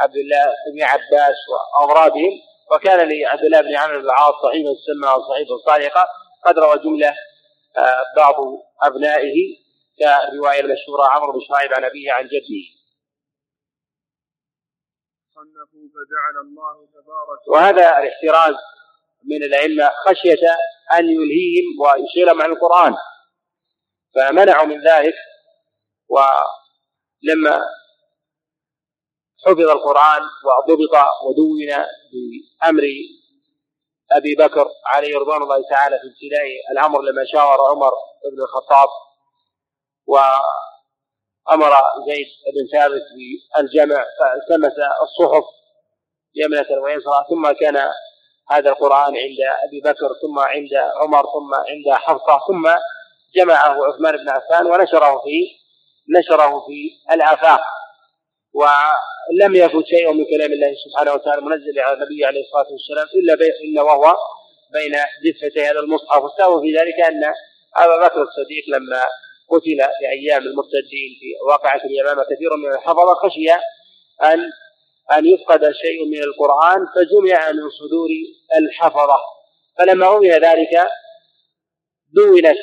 عبد الله بن عباس واضرابهم وكان لعبد الله بن عمرو بن العاص صحيفة تسمى صحيفة صادقة. قد روى جملة آه، بعض أبنائه كالرواية المشهورة عمرو بن شعيب عن أبيه عن جده. صنفوا فجعل الله تبارك وهذا الاحتراز من الأئمة خشية أن يلهيهم ويشغلهم عن القرآن. فمنعوا من ذلك ولما حفظ القرآن وضبط ودون بأمر أبي بكر عليه رضوان الله تعالى في ابتداء الأمر لما شاور عمر بن الخطاب وأمر زيد بن ثابت بالجمع فالتمس الصحف يمنة ويسرى ثم كان هذا القرآن عند أبي بكر ثم عند عمر ثم عند حفصة ثم جمعه عثمان بن عفان ونشره في نشره في الآفاق ولم يفت شيء من كلام الله سبحانه وتعالى منزل على النبي عليه الصلاة والسلام إلا إلا وهو بين دفتي هذا المصحف. والسبب في ذلك أن أبا بكر الصديق لما قتل في أيام المرتدين في واقعة اليمامة كثير من الحفظة خشي ان أن يفقد شيء من القرآن فجمع من صدور الحفظة. فلما روي ذلك دونت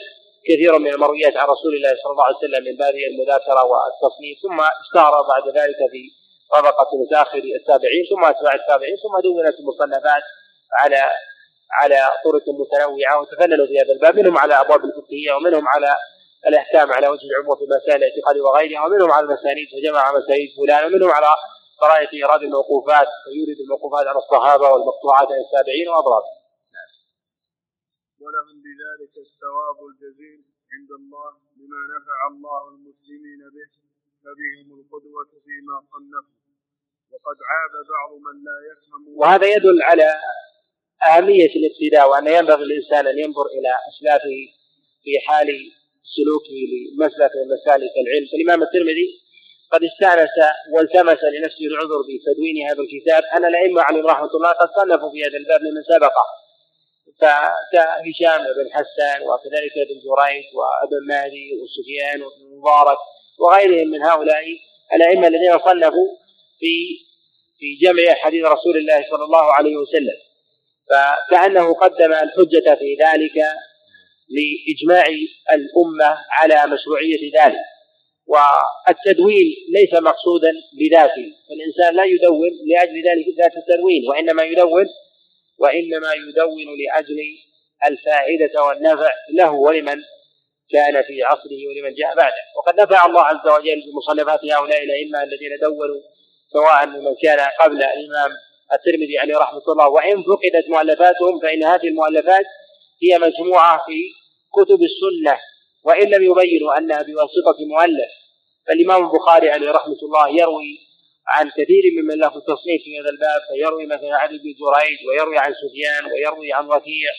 كثير من المرويات عن رسول الله صلى الله عليه وسلم من باب المذاكرة والتصنيف ثم اشتهر بعد ذلك في طبقة متاخر التابعين ثم أتباع التابعين ثم دونت المصنفات على على طرق متنوعة وتفننوا في هذا الباب منهم على أبواب الفقهية ومنهم على الأحكام على وجه العموم في مسائل الاعتقاد وغيرها ومنهم على المسانيد فجمع مسانيد فلان ومنهم على طرائق إيراد الموقوفات فيورد الموقوفات على الصحابة والمقطوعات عن التابعين وأضرابهم. ولهم بذلك الثواب الجزيل عند الله بما نفع الله المسلمين به فبهم القدوة فيما صنفوا. وقد عاب بعض من لا يفهم وهذا يدل على أهمية الاقتداء وأن ينبغي الإنسان أن ينظر إلى أسلافه في حال سلوكه لمسلك من مسالك العلم. فالإمام الترمذي قد استأنس والتمس لنفسه العذر بتدوين هذا الكتاب. أن الأئمة عليهم رحمة الله قد صنفوا في هذا الباب من سبقه. كهشام بن حسان وكذلك ابن جريج وابن مهدي وسفيان وابن مبارك وغيرهم من هؤلاء الأئمة الذين صنفوا في في جمع حديث رسول الله صلى الله عليه وسلم. فكأنه قدم الحجة في ذلك لإجماع الأمة على مشروعية ذلك. والتدوين ليس مقصودا بذاته. فالإنسان لا يدون لأجل ذلك ذات التدوين وإنما يدون وإنما يدون لأجل الفائدة والنفع له ولمن كان في عصره ولمن جاء بعده. وقد نفع الله عز وجل بمصنفات هؤلاء الأئمة الذين دونوا سواء ممن كان قبل الإمام الترمذي عليه رحمة الله. وإن فقدت مؤلفاتهم فإن هذه المؤلفات هي مجموعة في كتب السنة وإن لم يبينوا أنها بواسطة مؤلف. فالإمام البخاري عليه رحمة الله يروي عن كثير ممن له تصنيف في هذا الباب فيروي مثلا عن ابن جريج ويروي عن سفيان ويروي عن وكيع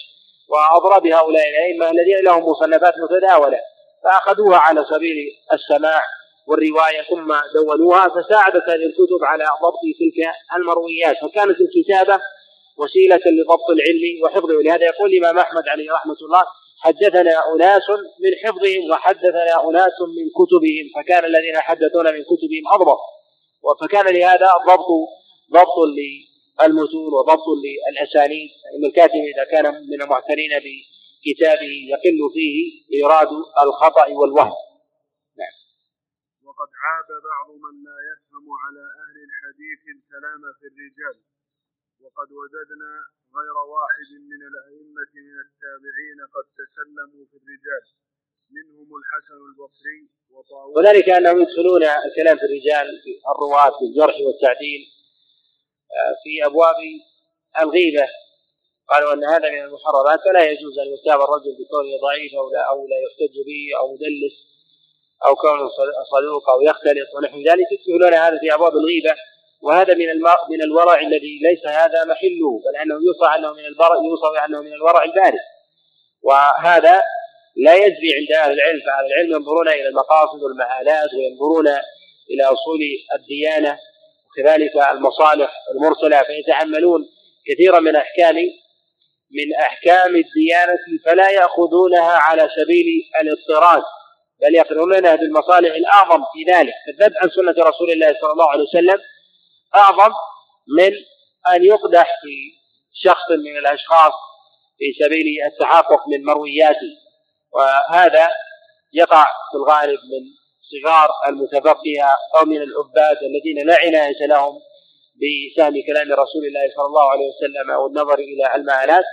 واضراب هؤلاء الأئمة الذين لهم مصنفات متداولة فأخذوها على سبيل السماع والرواية ثم دونوها فساعدت هذه الكتب على ضبط تلك المرويات. فكانت الكتابة وسيلة لضبط العلم وحفظه. ولهذا يقول الإمام أحمد عليه رحمة الله حدثنا أناس من حفظهم وحدثنا أناس من كتبهم. فكان الذين يحدثون من كتبهم أضبط. فكان لهذا ضبط ضبط للمتون وضبط للأسانيد. فان الكاتب إذا كان من المعتنين بكتابه يقل فيه إيراد الخطأ والوهم. نعم. وقد عاب بعض من لا يفهم على أهل الحديث الكلام في الرجال. وقد وجدنا غير واحد من الأئمة من التابعين قد تكلموا في الرجال. منهم الحسن البصري وطاووس. وذلك أنهم يدخلون الكلام في الرجال في الرواة في الجرح والتعديل آه، في أبواب الغيبة. قالوا أن هذا من المحرمات فلا يجوز أن يتاب الرجل بكونه ضعيف أو لا أو لا يحتج به أو مدلس أو كونه صدوق أو يختلط ونحو ذلك. يدخلون هذا في أبواب الغيبة وهذا من من الورع الذي ليس هذا محله بل أنه يوصى أنه من البرع يوصى أنه من الورع البارد وهذا لا يجري عند أهل العلم فأهل العلم ينظرون إلى المقاصد والمآلات وينظرون إلى أصول الديانة وكذلك المصالح المرسلة فيتحملون كثيرا من أحكام من أحكام الديانة فلا يأخذونها على سبيل الاضطراد بل يقرنونها بالمصالح الأعظم في ذلك. فالذب عن سنة رسول الله صلى الله عليه وسلم أعظم من أن يقدح في شخص من الأشخاص في سبيل التحقق من مروياته. وهذا يقع في الغالب من صغار المتفقهة أو من العباد الذين لا عناية لهم بفهم كلام رسول الله صلى الله عليه وسلم أو النظر إلى المآلات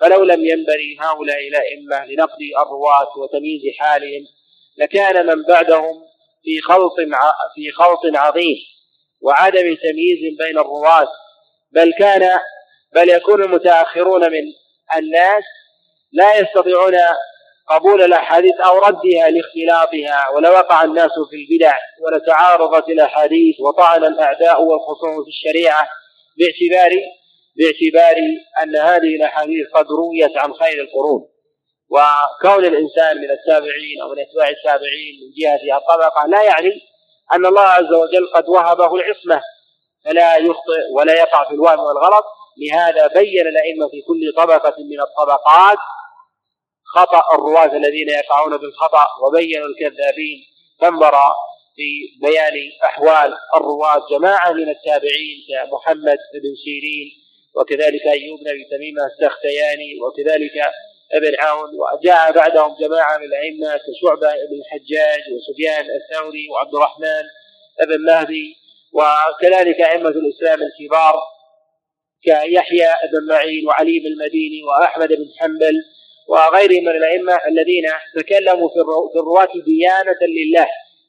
فلو لم ينبري هؤلاء الأئمة لنقد الرواة وتمييز حالهم لكان من بعدهم في خلط في خلط عظيم وعدم تمييز بين الرواة بل كان بل يكون المتأخرون من الناس لا يستطيعون قبول الأحاديث أو ردها لاختلاطها ولوقع الناس في البدع ولتعارضت الأحاديث وطعن الأعداء والخصوم في الشريعة باعتبار باعتبار أن هذه الأحاديث قد رويت عن خير القرون. وكون الإنسان من التابعين أو من أتباع التابعين من جهة الطبقة لا يعني أن الله عز وجل قد وهبه العصمة. فلا يخطئ ولا يقع في الوهم والغلط. لهذا بين الأئمة في كل طبقة من الطبقات خطأ الرواة الذين يقعون بالخطأ وبينوا الكذابين. فانبر في بيان أحوال الرواة جماعة من التابعين كمحمد بن سيرين وكذلك أيوب بن أبي السختياني وكذلك ابن عون وجاء بعدهم جماعة من الأئمة كشعبة بن الحجاج وسفيان الثوري وعبد الرحمن بن مهدي وكذلك أئمة الإسلام الكبار كيحيى بن معين وعلي بن المديني وأحمد بن حنبل. وغيرهم من الأئمة الذين تكلموا في الرواة ديانة لله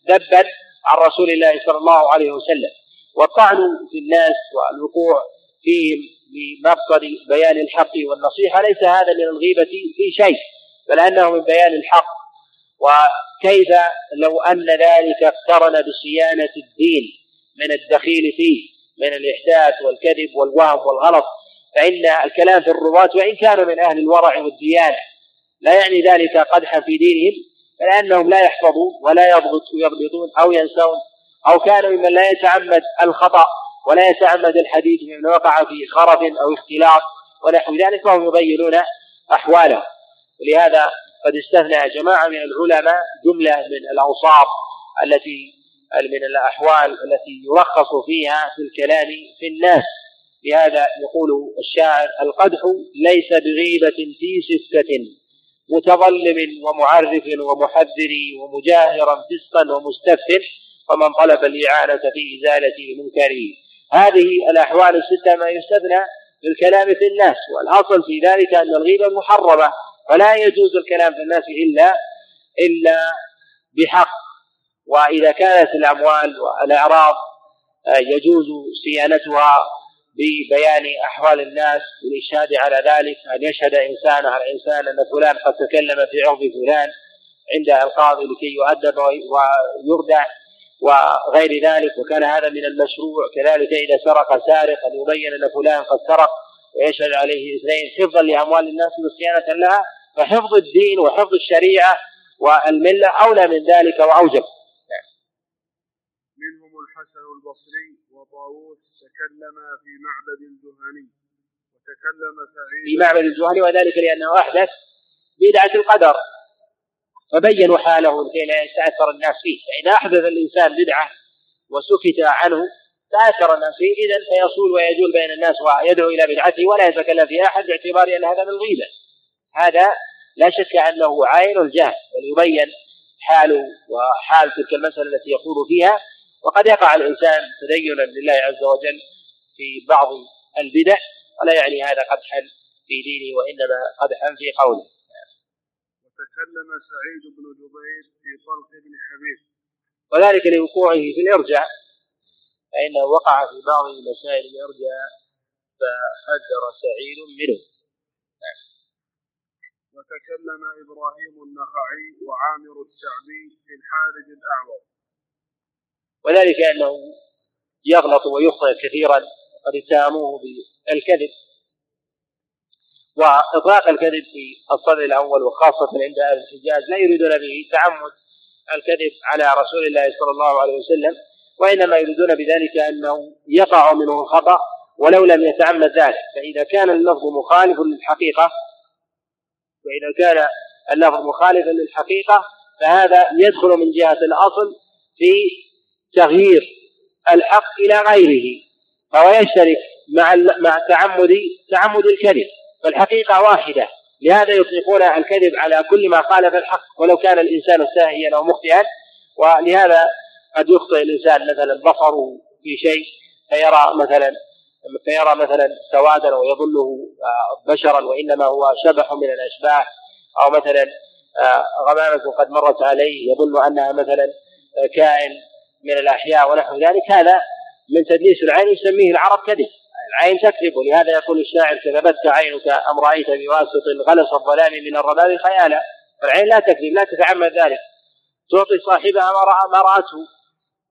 ذبا عن رسول الله صلى الله عليه وسلم. والطعن في الناس والوقوع فيهم بمقصد بيان الحق والنصيحة. ليس هذا من الغيبة في شيء بل أنه من بيان الحق. وكيف لو أن ذلك اقترن بصيانة الدين من الدخيل فيه من الإحداث والكذب والوهم والغلط؟ فإن الكلام في الرواة وإن كانوا من أهل الورع والديانة لا يعني ذلك قدحا في دينهم بل أنهم لا يحفظون ولا يضبط ويضبطون أو ينسون أو كانوا ممن لا يتعمد الخطأ ولا يتعمد الحديث ممن وقع في خرف أو اختلاط ونحو ذلك فهم يبينون أحواله ولهذا قد استثنى جماعة من العلماء جملة من الأوصاف التي من الأحوال التي يرخص فيها في الكلام في الناس. لهذا يقول الشاعر القدح ليس بغيبة في ستة. متظلم ومعرف ومحذر ومجاهرا فسقا ومستفت ومن طلب الإعانة في إزالة منكره هذه الأحوال الستة ما يستثنى بالكلام في الناس والأصل في ذلك أن الغيبة محرمة فلا يجوز الكلام في الناس إلا إلا بحق. وإذا كانت الأموال والأعراض آه، يجوز صيانتها ببيان أحوال الناس بالإشهاد على ذلك أن يشهد إنسان على إنسان أن فلان قد تكلم في عرض فلان عند القاضي لكي يؤدب ويردع وغير ذلك وكان هذا من المشروع. كذلك إذا سرق سارق أن يبين أن فلان قد سرق ويشهد عليه اثنين حفظا لأموال الناس وصيانة لها فحفظ الدين وحفظ الشريعة والملة أولى من ذلك وأوجب. الحسن البصري وطاووس تكلم في معبد الجهني وتكلم سعيد في معبد الجهني وذلك لأنه أحدث بدعة القدر فبينوا حاله لكي لا يتأثر الناس فيه. فإذا أحدث الإنسان بدعة وسكت عنه تأثر الناس فيه إذا فيصول ويجول بين الناس ويدعو إلى بدعته ولا يتكلم في أحد باعتبار أن هذا من الغيبة هذا لا شك أنه عين الجهل بل يبين حاله وحال تلك المسألة التي يخوض فيها. وقد يقع الإنسان تدينا لله عز وجل في بعض البدع ولا يعني هذا قدحا في دينه وإنما قدحا في قوله. وتكلم سعيد بن جبير في طلق بن حبيب. وذلك لوقوعه في الإرجاء فإنه وقع في بعض مسائل الإرجاء فحذر سعيد منه. وتكلم إبراهيم النخعي وعامر الشعبي في الحارج الأعور. وذلك أنه يغلط ويخطئ كثيرا قد اتهموه بالكذب. وإطلاق الكذب في الصدر الأول وخاصة عند أهل الحجاز لا يريدون به تعمد الكذب على رسول الله صلى الله عليه وسلم وإنما يريدون بذلك أنه يقع منه الخطأ ولو لم يتعمد ذلك. فإذا كان اللفظ مخالف للحقيقة وإذا كان اللفظ مخالفا للحقيقة فهذا يدخل من جهة الأصل في تغيير الحق إلى غيره فهو يشترك مع مع تعمد تعمد الكذب فالحقيقة واحدة لهذا يطلقون الكذب على كل ما خالف الحق ولو كان الإنسان ساهيا أو مخطئا ولهذا قد يخطئ الإنسان مثلا بصره في شيء فيرى مثلا فيرى مثلا سوادا ويظنه بشرا وإنما هو شبح من الأشباح أو مثلا آه، غمامة قد مرت عليه يظن أنها مثلا آه، كائن من الأحياء ونحو ذلك هذا من تدليس العين يسميه العرب كذب. العين تكذب ولهذا يقول الشاعر كذبتك عينك أم رأيت بواسط غلس الظلام من الرباب خيالا. فالعين لا تكذب لا تتعمد ذلك. تعطي صاحبها ما رأى ما رأته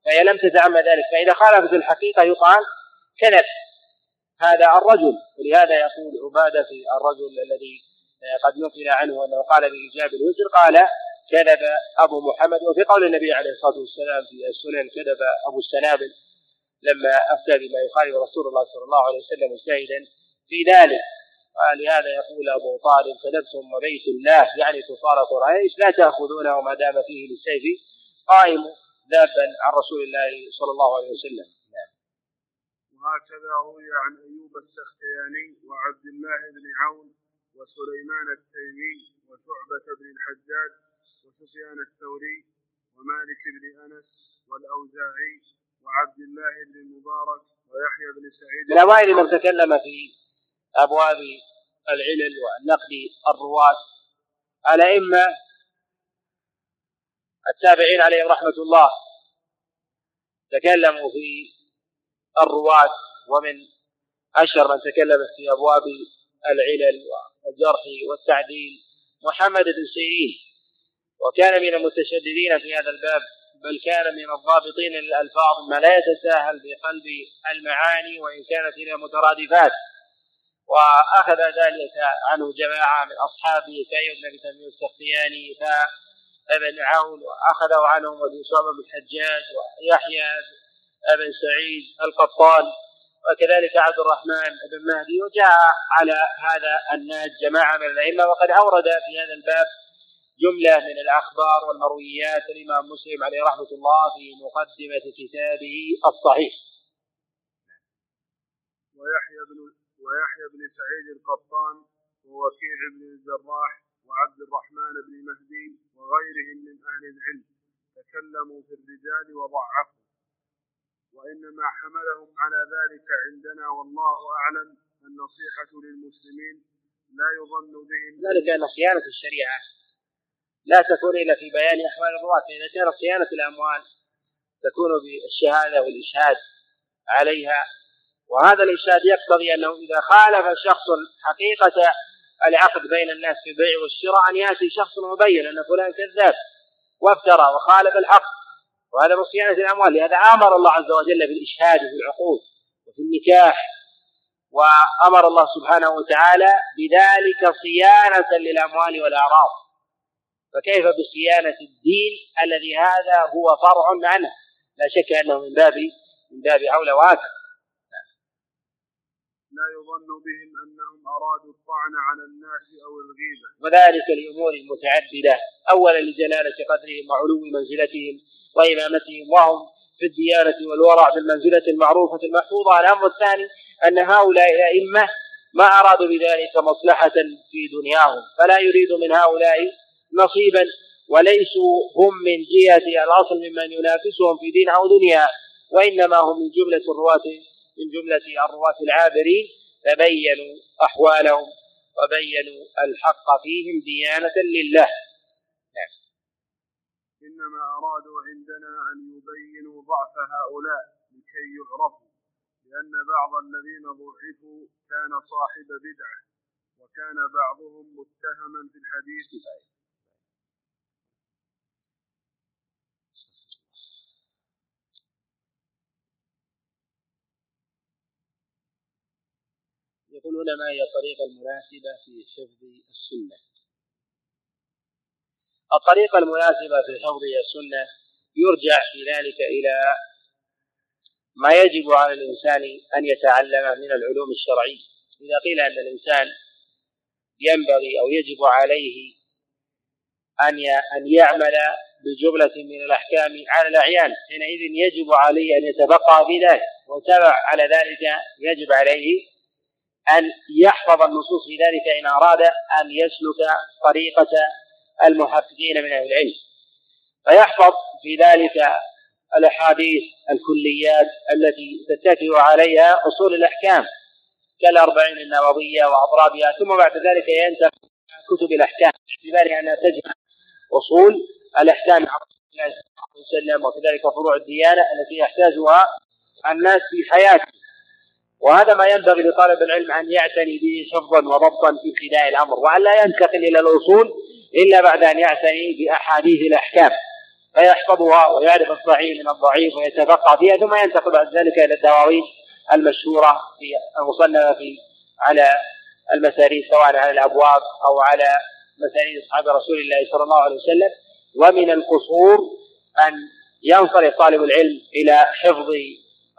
فهي لم تتعمد ذلك. فإذا خالفت الحقيقة يقال كذب. هذا الرجل ولهذا يقول عبادة في الرجل الذي قد نقل عنه أنه قال بإيجاب الوزر قال كذب أبو محمد وفي قول النبي عليه الصلاة والسلام في السنن كذب أبو السنابل لما أفتى بما يخالف رسول الله صلى الله عليه وسلم مجتهدا في ذلك ولهذا يقول أبو طالب كذبتم وبيت الله يعني كفار قريش لا تأخذونه ما دام فيه للسيف قائم ذابا عن رسول الله صلى الله عليه وسلم نعم. وهكذا روي عن أيوب السختياني وعبد الله بن عون وسليمان التيمي وشعبة بن الحجاج وسفيان الثوري ومالك بن أنس والأوزاعي وعبد الله بن المبارك ويحيى بن سعيد. من اوائل من تكلم في أبواب العلل والنقد الرواة؟ الأئمة التابعين عليهم رحمة الله تكلموا في الرواة ومن أشهر من تكلم في أبواب العلل والجرح والتعديل محمد بن سيرين. وكان من المتشددين في هذا الباب بل كان من الضابطين للألفاظ ما لا يتساهل بقلب المعاني وإن كانت هي مترادفات. وأخذ ذلك عنه جماعة من أصحابه كأيوب بن تيمية السختياني ابن عون واخذه عنهم شعبه بن الحجاج ويحيى بن سعيد القطان وكذلك عبد الرحمن بن مهدي. وجاء على هذا النهج جماعة من الأئمة وقد أورد في هذا الباب جملة من الأخبار والمرويات الإمام مسلم عليه رحمة الله في مقدمة كتابه الصحيح. ويحيى بن ويحيى بن سعيد القطان ووكيع بن الجراح وعبد الرحمن بن مهدي وغيرهم من أهل العلم تكلموا في الرجال وضعفوا وإنما حملهم على ذلك عندنا والله أعلم النصيحة للمسلمين لا يظن بهم ذلك أن صيانة الشريعة لا تكون إلا في بيان أحوال الرواة فإذا كانت صيانة الأموال تكون بالشهادة والإشهاد عليها. وهذا الإشهاد يقتضي أنه إذا خالف شخص حقيقة العقد بين الناس في البيع والشراء أن يأتي شخص مبين أن فلان كذاب وافترى وخالف الحق. وهذا من صيانة الأموال لهذا أمر الله عز وجل بالإشهاد في العقود وفي النكاح. وأمر الله سبحانه وتعالى بذلك صيانة للأموال والأعراض. فكيف بصيانة الدين الذي هذا هو فرع عنه لا شك أنه من باب من باب أولى وآكد لا يظن بهم أنهم أرادوا الطعن على الناس أو الغيبة. وذلك لأمور متعددة. أولا لجلالة قدرهم وعلو منزلتهم وإمامتهم وهم في الديانة والورع بالمنزلة المعروفة المحفوظة. الأمر الثاني أن هؤلاء الأئمة ما أرادوا بذلك مصلحة في دنياهم. فلا يريد من هؤلاء نصيبا وليسوا هم من جهة الأصل ممن ينافسهم في دين أو دنيا وإنما هم من جملة الرواة من جملة الرواة العابرين فبينوا أحوالهم وبينوا الحق فيهم ديانة لله نعم. إنما أرادوا عندنا أن يبينوا ضعف هؤلاء لكي يعرفوا لأن بعض الذين ضعفوا كان صاحب بدعة وكان بعضهم متهما في الحديث يقولون ما هي الطريقة المناسبة في حفظ السنة. الطريقة المناسبة في حفظ السنة يرجع في ذلك إلى ما يجب على الإنسان أن يتعلمه من العلوم الشرعية. إذا قيل أن الإنسان ينبغي أو يجب عليه أن أن يعمل بجملة من الأحكام على الأعيان حينئذ يجب عليه أن يتبقى في ذلك وتبع على ذلك يجب عليه أن يحفظ النصوص في ذلك إن أراد أن يسلك طريقة المحققين من أهل العلم. فيحفظ في ذلك الأحاديث الكليات التي تتكئ عليها أصول الأحكام كالأربعين النووية وأضرابها ثم بعد ذلك ينتقل كتب الأحكام. باعتبار أنها تجمع أصول الأحكام عن وسلم وكذلك فروع الديانة التي يحتاجها الناس في حياته. وهذا ما ينبغي لطالب العلم أن يعتني به حفظا وضبطا في ابتداء الأمر وأن لا ينتقل إلى الأصول إلا بعد أن يعتني بأحاديث الأحكام. فيحفظها ويعرف الصحيح من الضعيف ويتفقه فيها ثم ينتقل بعد ذلك إلى الدواوين المشهورة في المصنفة في على المساريد سواء على الأبواب أو على مساريد أصحاب رسول الله صلى الله عليه وسلم. ومن القصور أن ينصرف طالب العلم إلى حفظ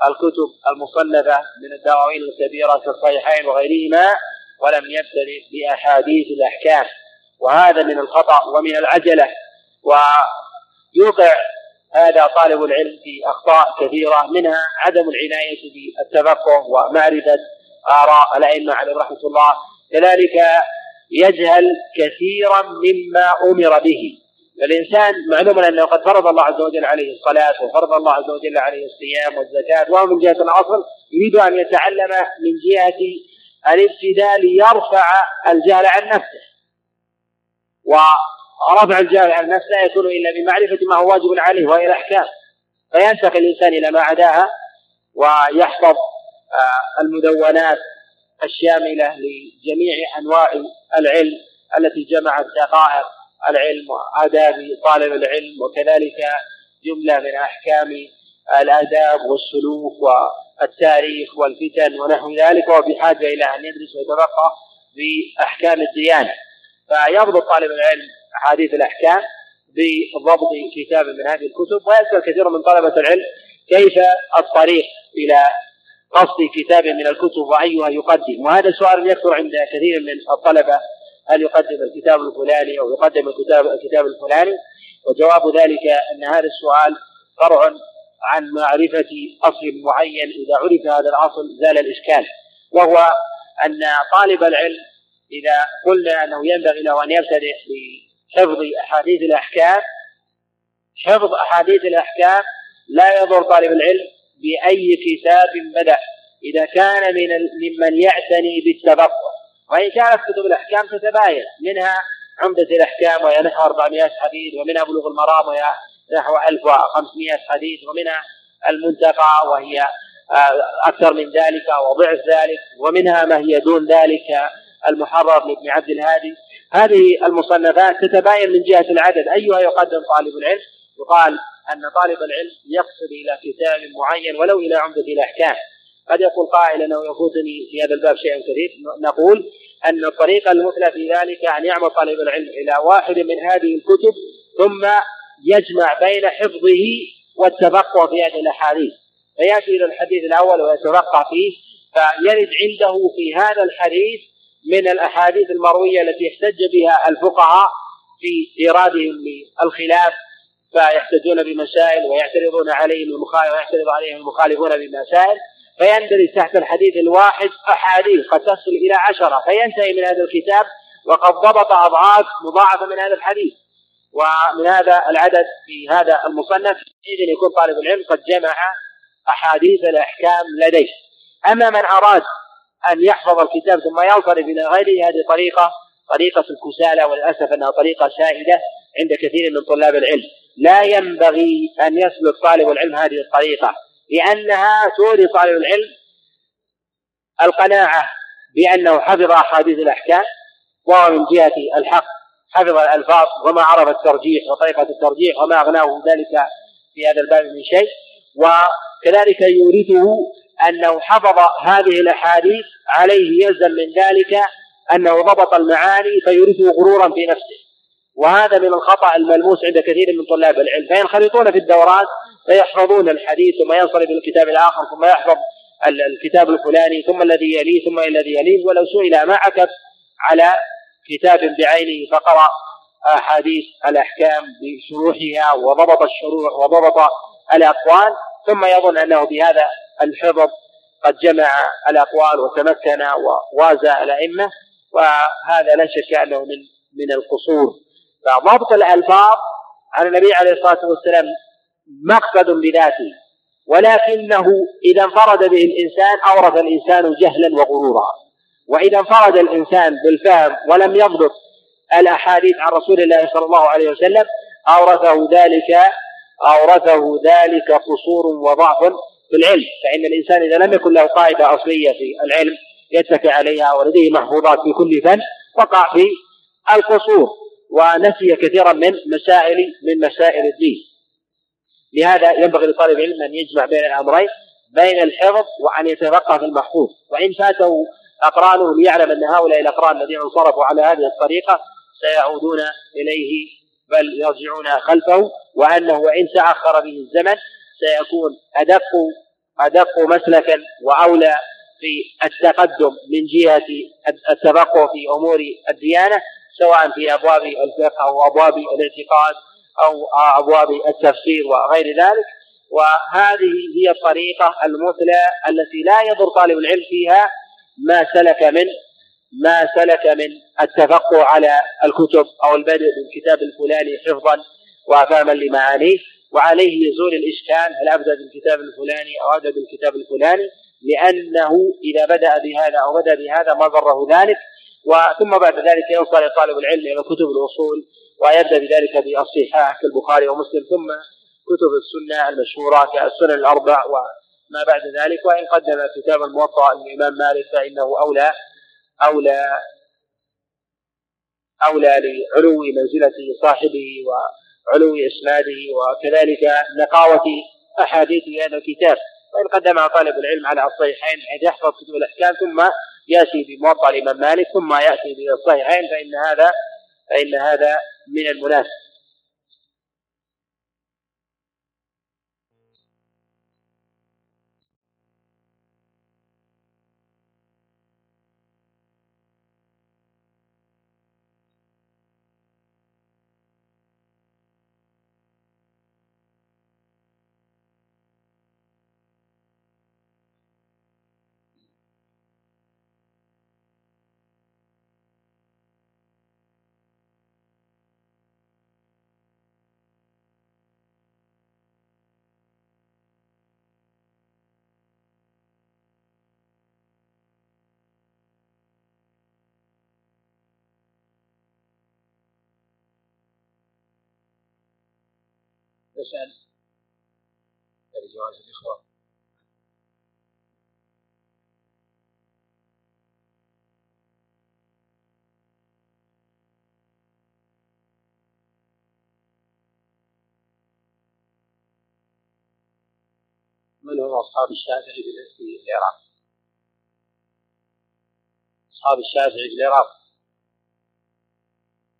الكتب المصنفة من الدواوين الكبيرة كالصحيحين وغيرهما ولم يبتدئ بأحاديث الأحكام. وهذا من الخطأ ومن العجلة. ويوقع هذا طالب العلم في أخطاء كثيرة منها عدم العناية بالتفقه ومعرفة آراء الأئمة عليهم رحمة الله. كذلك يجهل كثيرا مما أمر به. فالإنسان معلوم أنه قد فرض الله عز وجل عليه الصلاة وفرض الله عز وجل عليه الصيام والزكاة وهو من جهة الأصل يريد أن يتعلم من جهة الابتداء ليرفع الجهل عن نفسه. ورفع الجهل عن نفسه لا يكون إلا بمعرفة ما هو واجب عليه وهي الأحكام. فينتقل الإنسان إلى ما عداها ويحفظ آه، المدونات الشاملة لجميع أنواع العلم التي جمعت دقائق العلم وآداب طالب العلم وكذلك جملة من أحكام الآداب والسلوك والتاريخ والفتن ونحو ذلك وهو بحاجة إلى أن يدرس ويتفقه بأحكام الديانة. فيضبط طالب العلم أحاديث الأحكام بضبط كتاب من هذه الكتب ويسأل كثير من طلبة العلم كيف الطريق إلى قصد كتاب من الكتب وأيها يقدم. وهذا سؤال يكثر عند كثير من الطلبة هل يقدم الكتاب الفلاني أو يقدم الكتاب الكتاب الفلاني؟ وجواب ذلك أن هذا السؤال فرع عن معرفة أصل معين. إذا عرف هذا الأصل زال الإشكال. وهو أن طالب العلم إذا قلنا أنه ينبغي له أن يبتدئ بحفظ أحاديث الأحكام حفظ أحاديث الأحكام لا يضر طالب العلم بأي كتاب بدأ. إذا كان من ممن يعتني بالتبقى. وإن كانت كتب الأحكام تتباين منها عمدة الأحكام وهي نحو 400 حديث ومنها بلوغ المرام وهي نحو 1500 حديث ومنها المنتقى وهي آه، أكثر من ذلك وضعف ذلك ومنها ما هي دون ذلك المحرر لابن عبد الهادي. هذه المصنفات تتباين من جهة العدد. أيها يقدم طالب العلم يقال أن طالب العلم يقصد إلى كتاب معين ولو إلى عمدة الأحكام. قد يقول قائل انه يفوتني في هذا الباب شيء كثير نقول أن الطريقة المثلى في ذلك أن يعمل طالب العلم إلى واحد من هذه الكتب ثم يجمع بين حفظه والتفقه في هذه الأحاديث. فيأتي إلى الحديث الأول ويتفقه فيه فيرد عنده في هذا الحديث من الأحاديث المروية التي احتج بها الفقهاء في إيرادهم للخلاف فيحتجون بمسائل ويعترضون عليهم المخالف ويعترض عليهم المخالفون بمسائل. فيندرج تحت الحديث الواحد أحاديث قد تصل إلى عشرة. فينتهي من هذا الكتاب وقد ضبط أضعاف مضاعفة من هذا الحديث. ومن هذا العدد في هذا المصنف إذن يكون طالب العلم قد جمع أحاديث الأحكام لديه. أما من أراد أن يحفظ الكتاب ثم ينصرف إلى غيره هذه طريقة طريقة الكسالى وللأسف أنها طريقة سائدة عند كثير من طلاب العلم. لا ينبغي أن يسلك طالب العلم هذه الطريقة. لأنها توري طالب العلم القناعة بأنه حفظ أحاديث الأحكام وهو من جهة الحق حفظ الألفاظ وما عرف الترجيح وطريقة الترجيح وما أغناه ذلك في هذا الباب من شيء. وكذلك يورثه أنه حفظ هذه الأحاديث عليه يلزم من ذلك أنه ضبط المعاني فيورثه غرورا في نفسه. وهذا من الخطأ الملموس عند كثير من طلاب العلم. فينخرطون في الدورات فيحفظون الحديث ثم ينصرف الكتاب الآخر ثم يحفظ الكتاب الفلاني ثم الذي يليه ثم الذي يليه ولو سئل ما عكف على كتاب بعينه فقرأ أحاديث الأحكام بشروحها وضبط الشروح وضبط الأقوال ثم يظن أنه بهذا الحفظ قد جمع الأقوال وتمكن ووازى الأئمة وهذا لا شك أنه من من القصور. فضبط الألفاظ عن النبي عليه الصلاة والسلام مقصد بذاته ولكنه إذا انفرد به الإنسان أورث الإنسان جهلا وغرورا. وإذا انفرد الإنسان بالفهم ولم يضبط الأحاديث عن رسول الله صلى الله عليه وسلم أورثه ذلك أورثه ذلك قصور وضعف في العلم. فإن الإنسان إذا لم يكن له قاعدة أصلية في العلم يتكئ عليها ولديه محفوظات في كل فن وقع في القصور ونسي كثيرا من مسائل من مسائل الدين. لهذا ينبغي لطالب العلم أن يجمع بين الأمرين بين الحفظ وأن يتفقه في المحفوظ وإن فاته اقرانه ليعلم أن هؤلاء الأقران الذين انصرفوا على هذه الطريقة سيعودون إليه بل يرجعون خلفه وأنه وان تأخر به الزمن سيكون أدق أدق مسلكا وأولى في التقدم من جهة التفقه في أمور الديانة سواء في أبواب الفقه أو أبواب الاعتقاد أو أبواب التفسير وغير ذلك. وهذه هي الطريقة المثلى التي لا يضر طالب العلم فيها ما سلك من ما سلك من التفقه على الكتب أو البدء بالكتاب الفلاني حفظا وفهما لمعانيه. وعليه يزول الإشكال هل أبدأ بالكتاب الفلاني أو أبدأ بالكتاب الفلاني لأنه إذا بدأ بهذا أو بدأ بهذا ما ضره ذلك. وثم بعد ذلك ينصل طالب العلم إلى كتب الأصول ويبدأ بذلك بالصحاح كالبخاري ومسلم ثم كتب السنة المشهورة كالسنن الأربع وما بعد ذلك. وإن قدم كتاب الموطأ للإمام مالك فإنه أولى أولى أولى لعلو منزلة صاحبه وعلو إسناده وكذلك نقاوة أحاديث هذا الكتاب. وإن قدمها طالب العلم على الصحيحين حيث يحفظ كتب الأحكام ثم يأتي بموطأ الإمام مالك ثم يأتي بالصحيحين فإن هذا فإن هذا من المناسب تسأل جواز الإخوة. من هم أصحاب الشافعي في العراق؟ أصحاب الشافعي في العراق.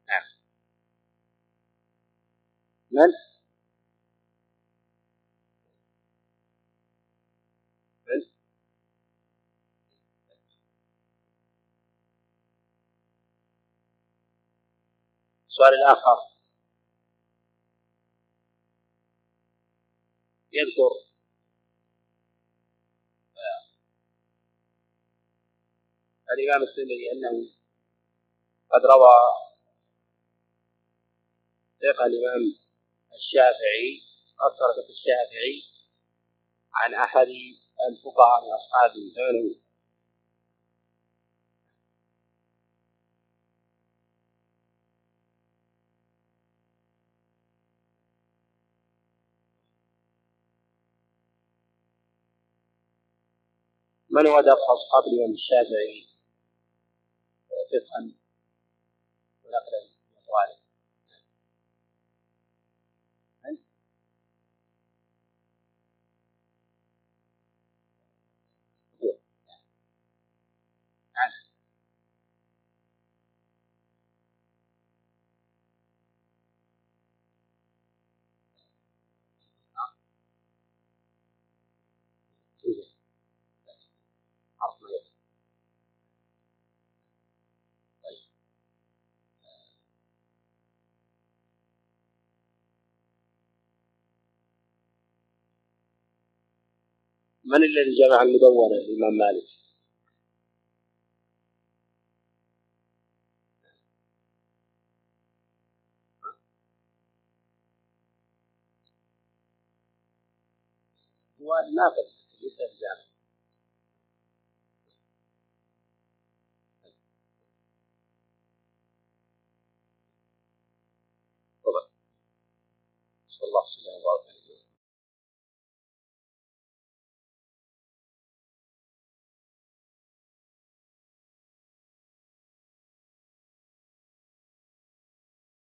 نعم. من؟ السؤال الآخر. يذكر. آه، الإمام الترمذي أنه قد روى ثقة الإمام الشافعي أكثر في الشافعي عن أحد الفقهاء من أصحابه من هو درس أصحاب الإمام الشافعي؟ فقها. ونقلا. من من الذي جمع المدونة الإمام مالك؟ هو الناقد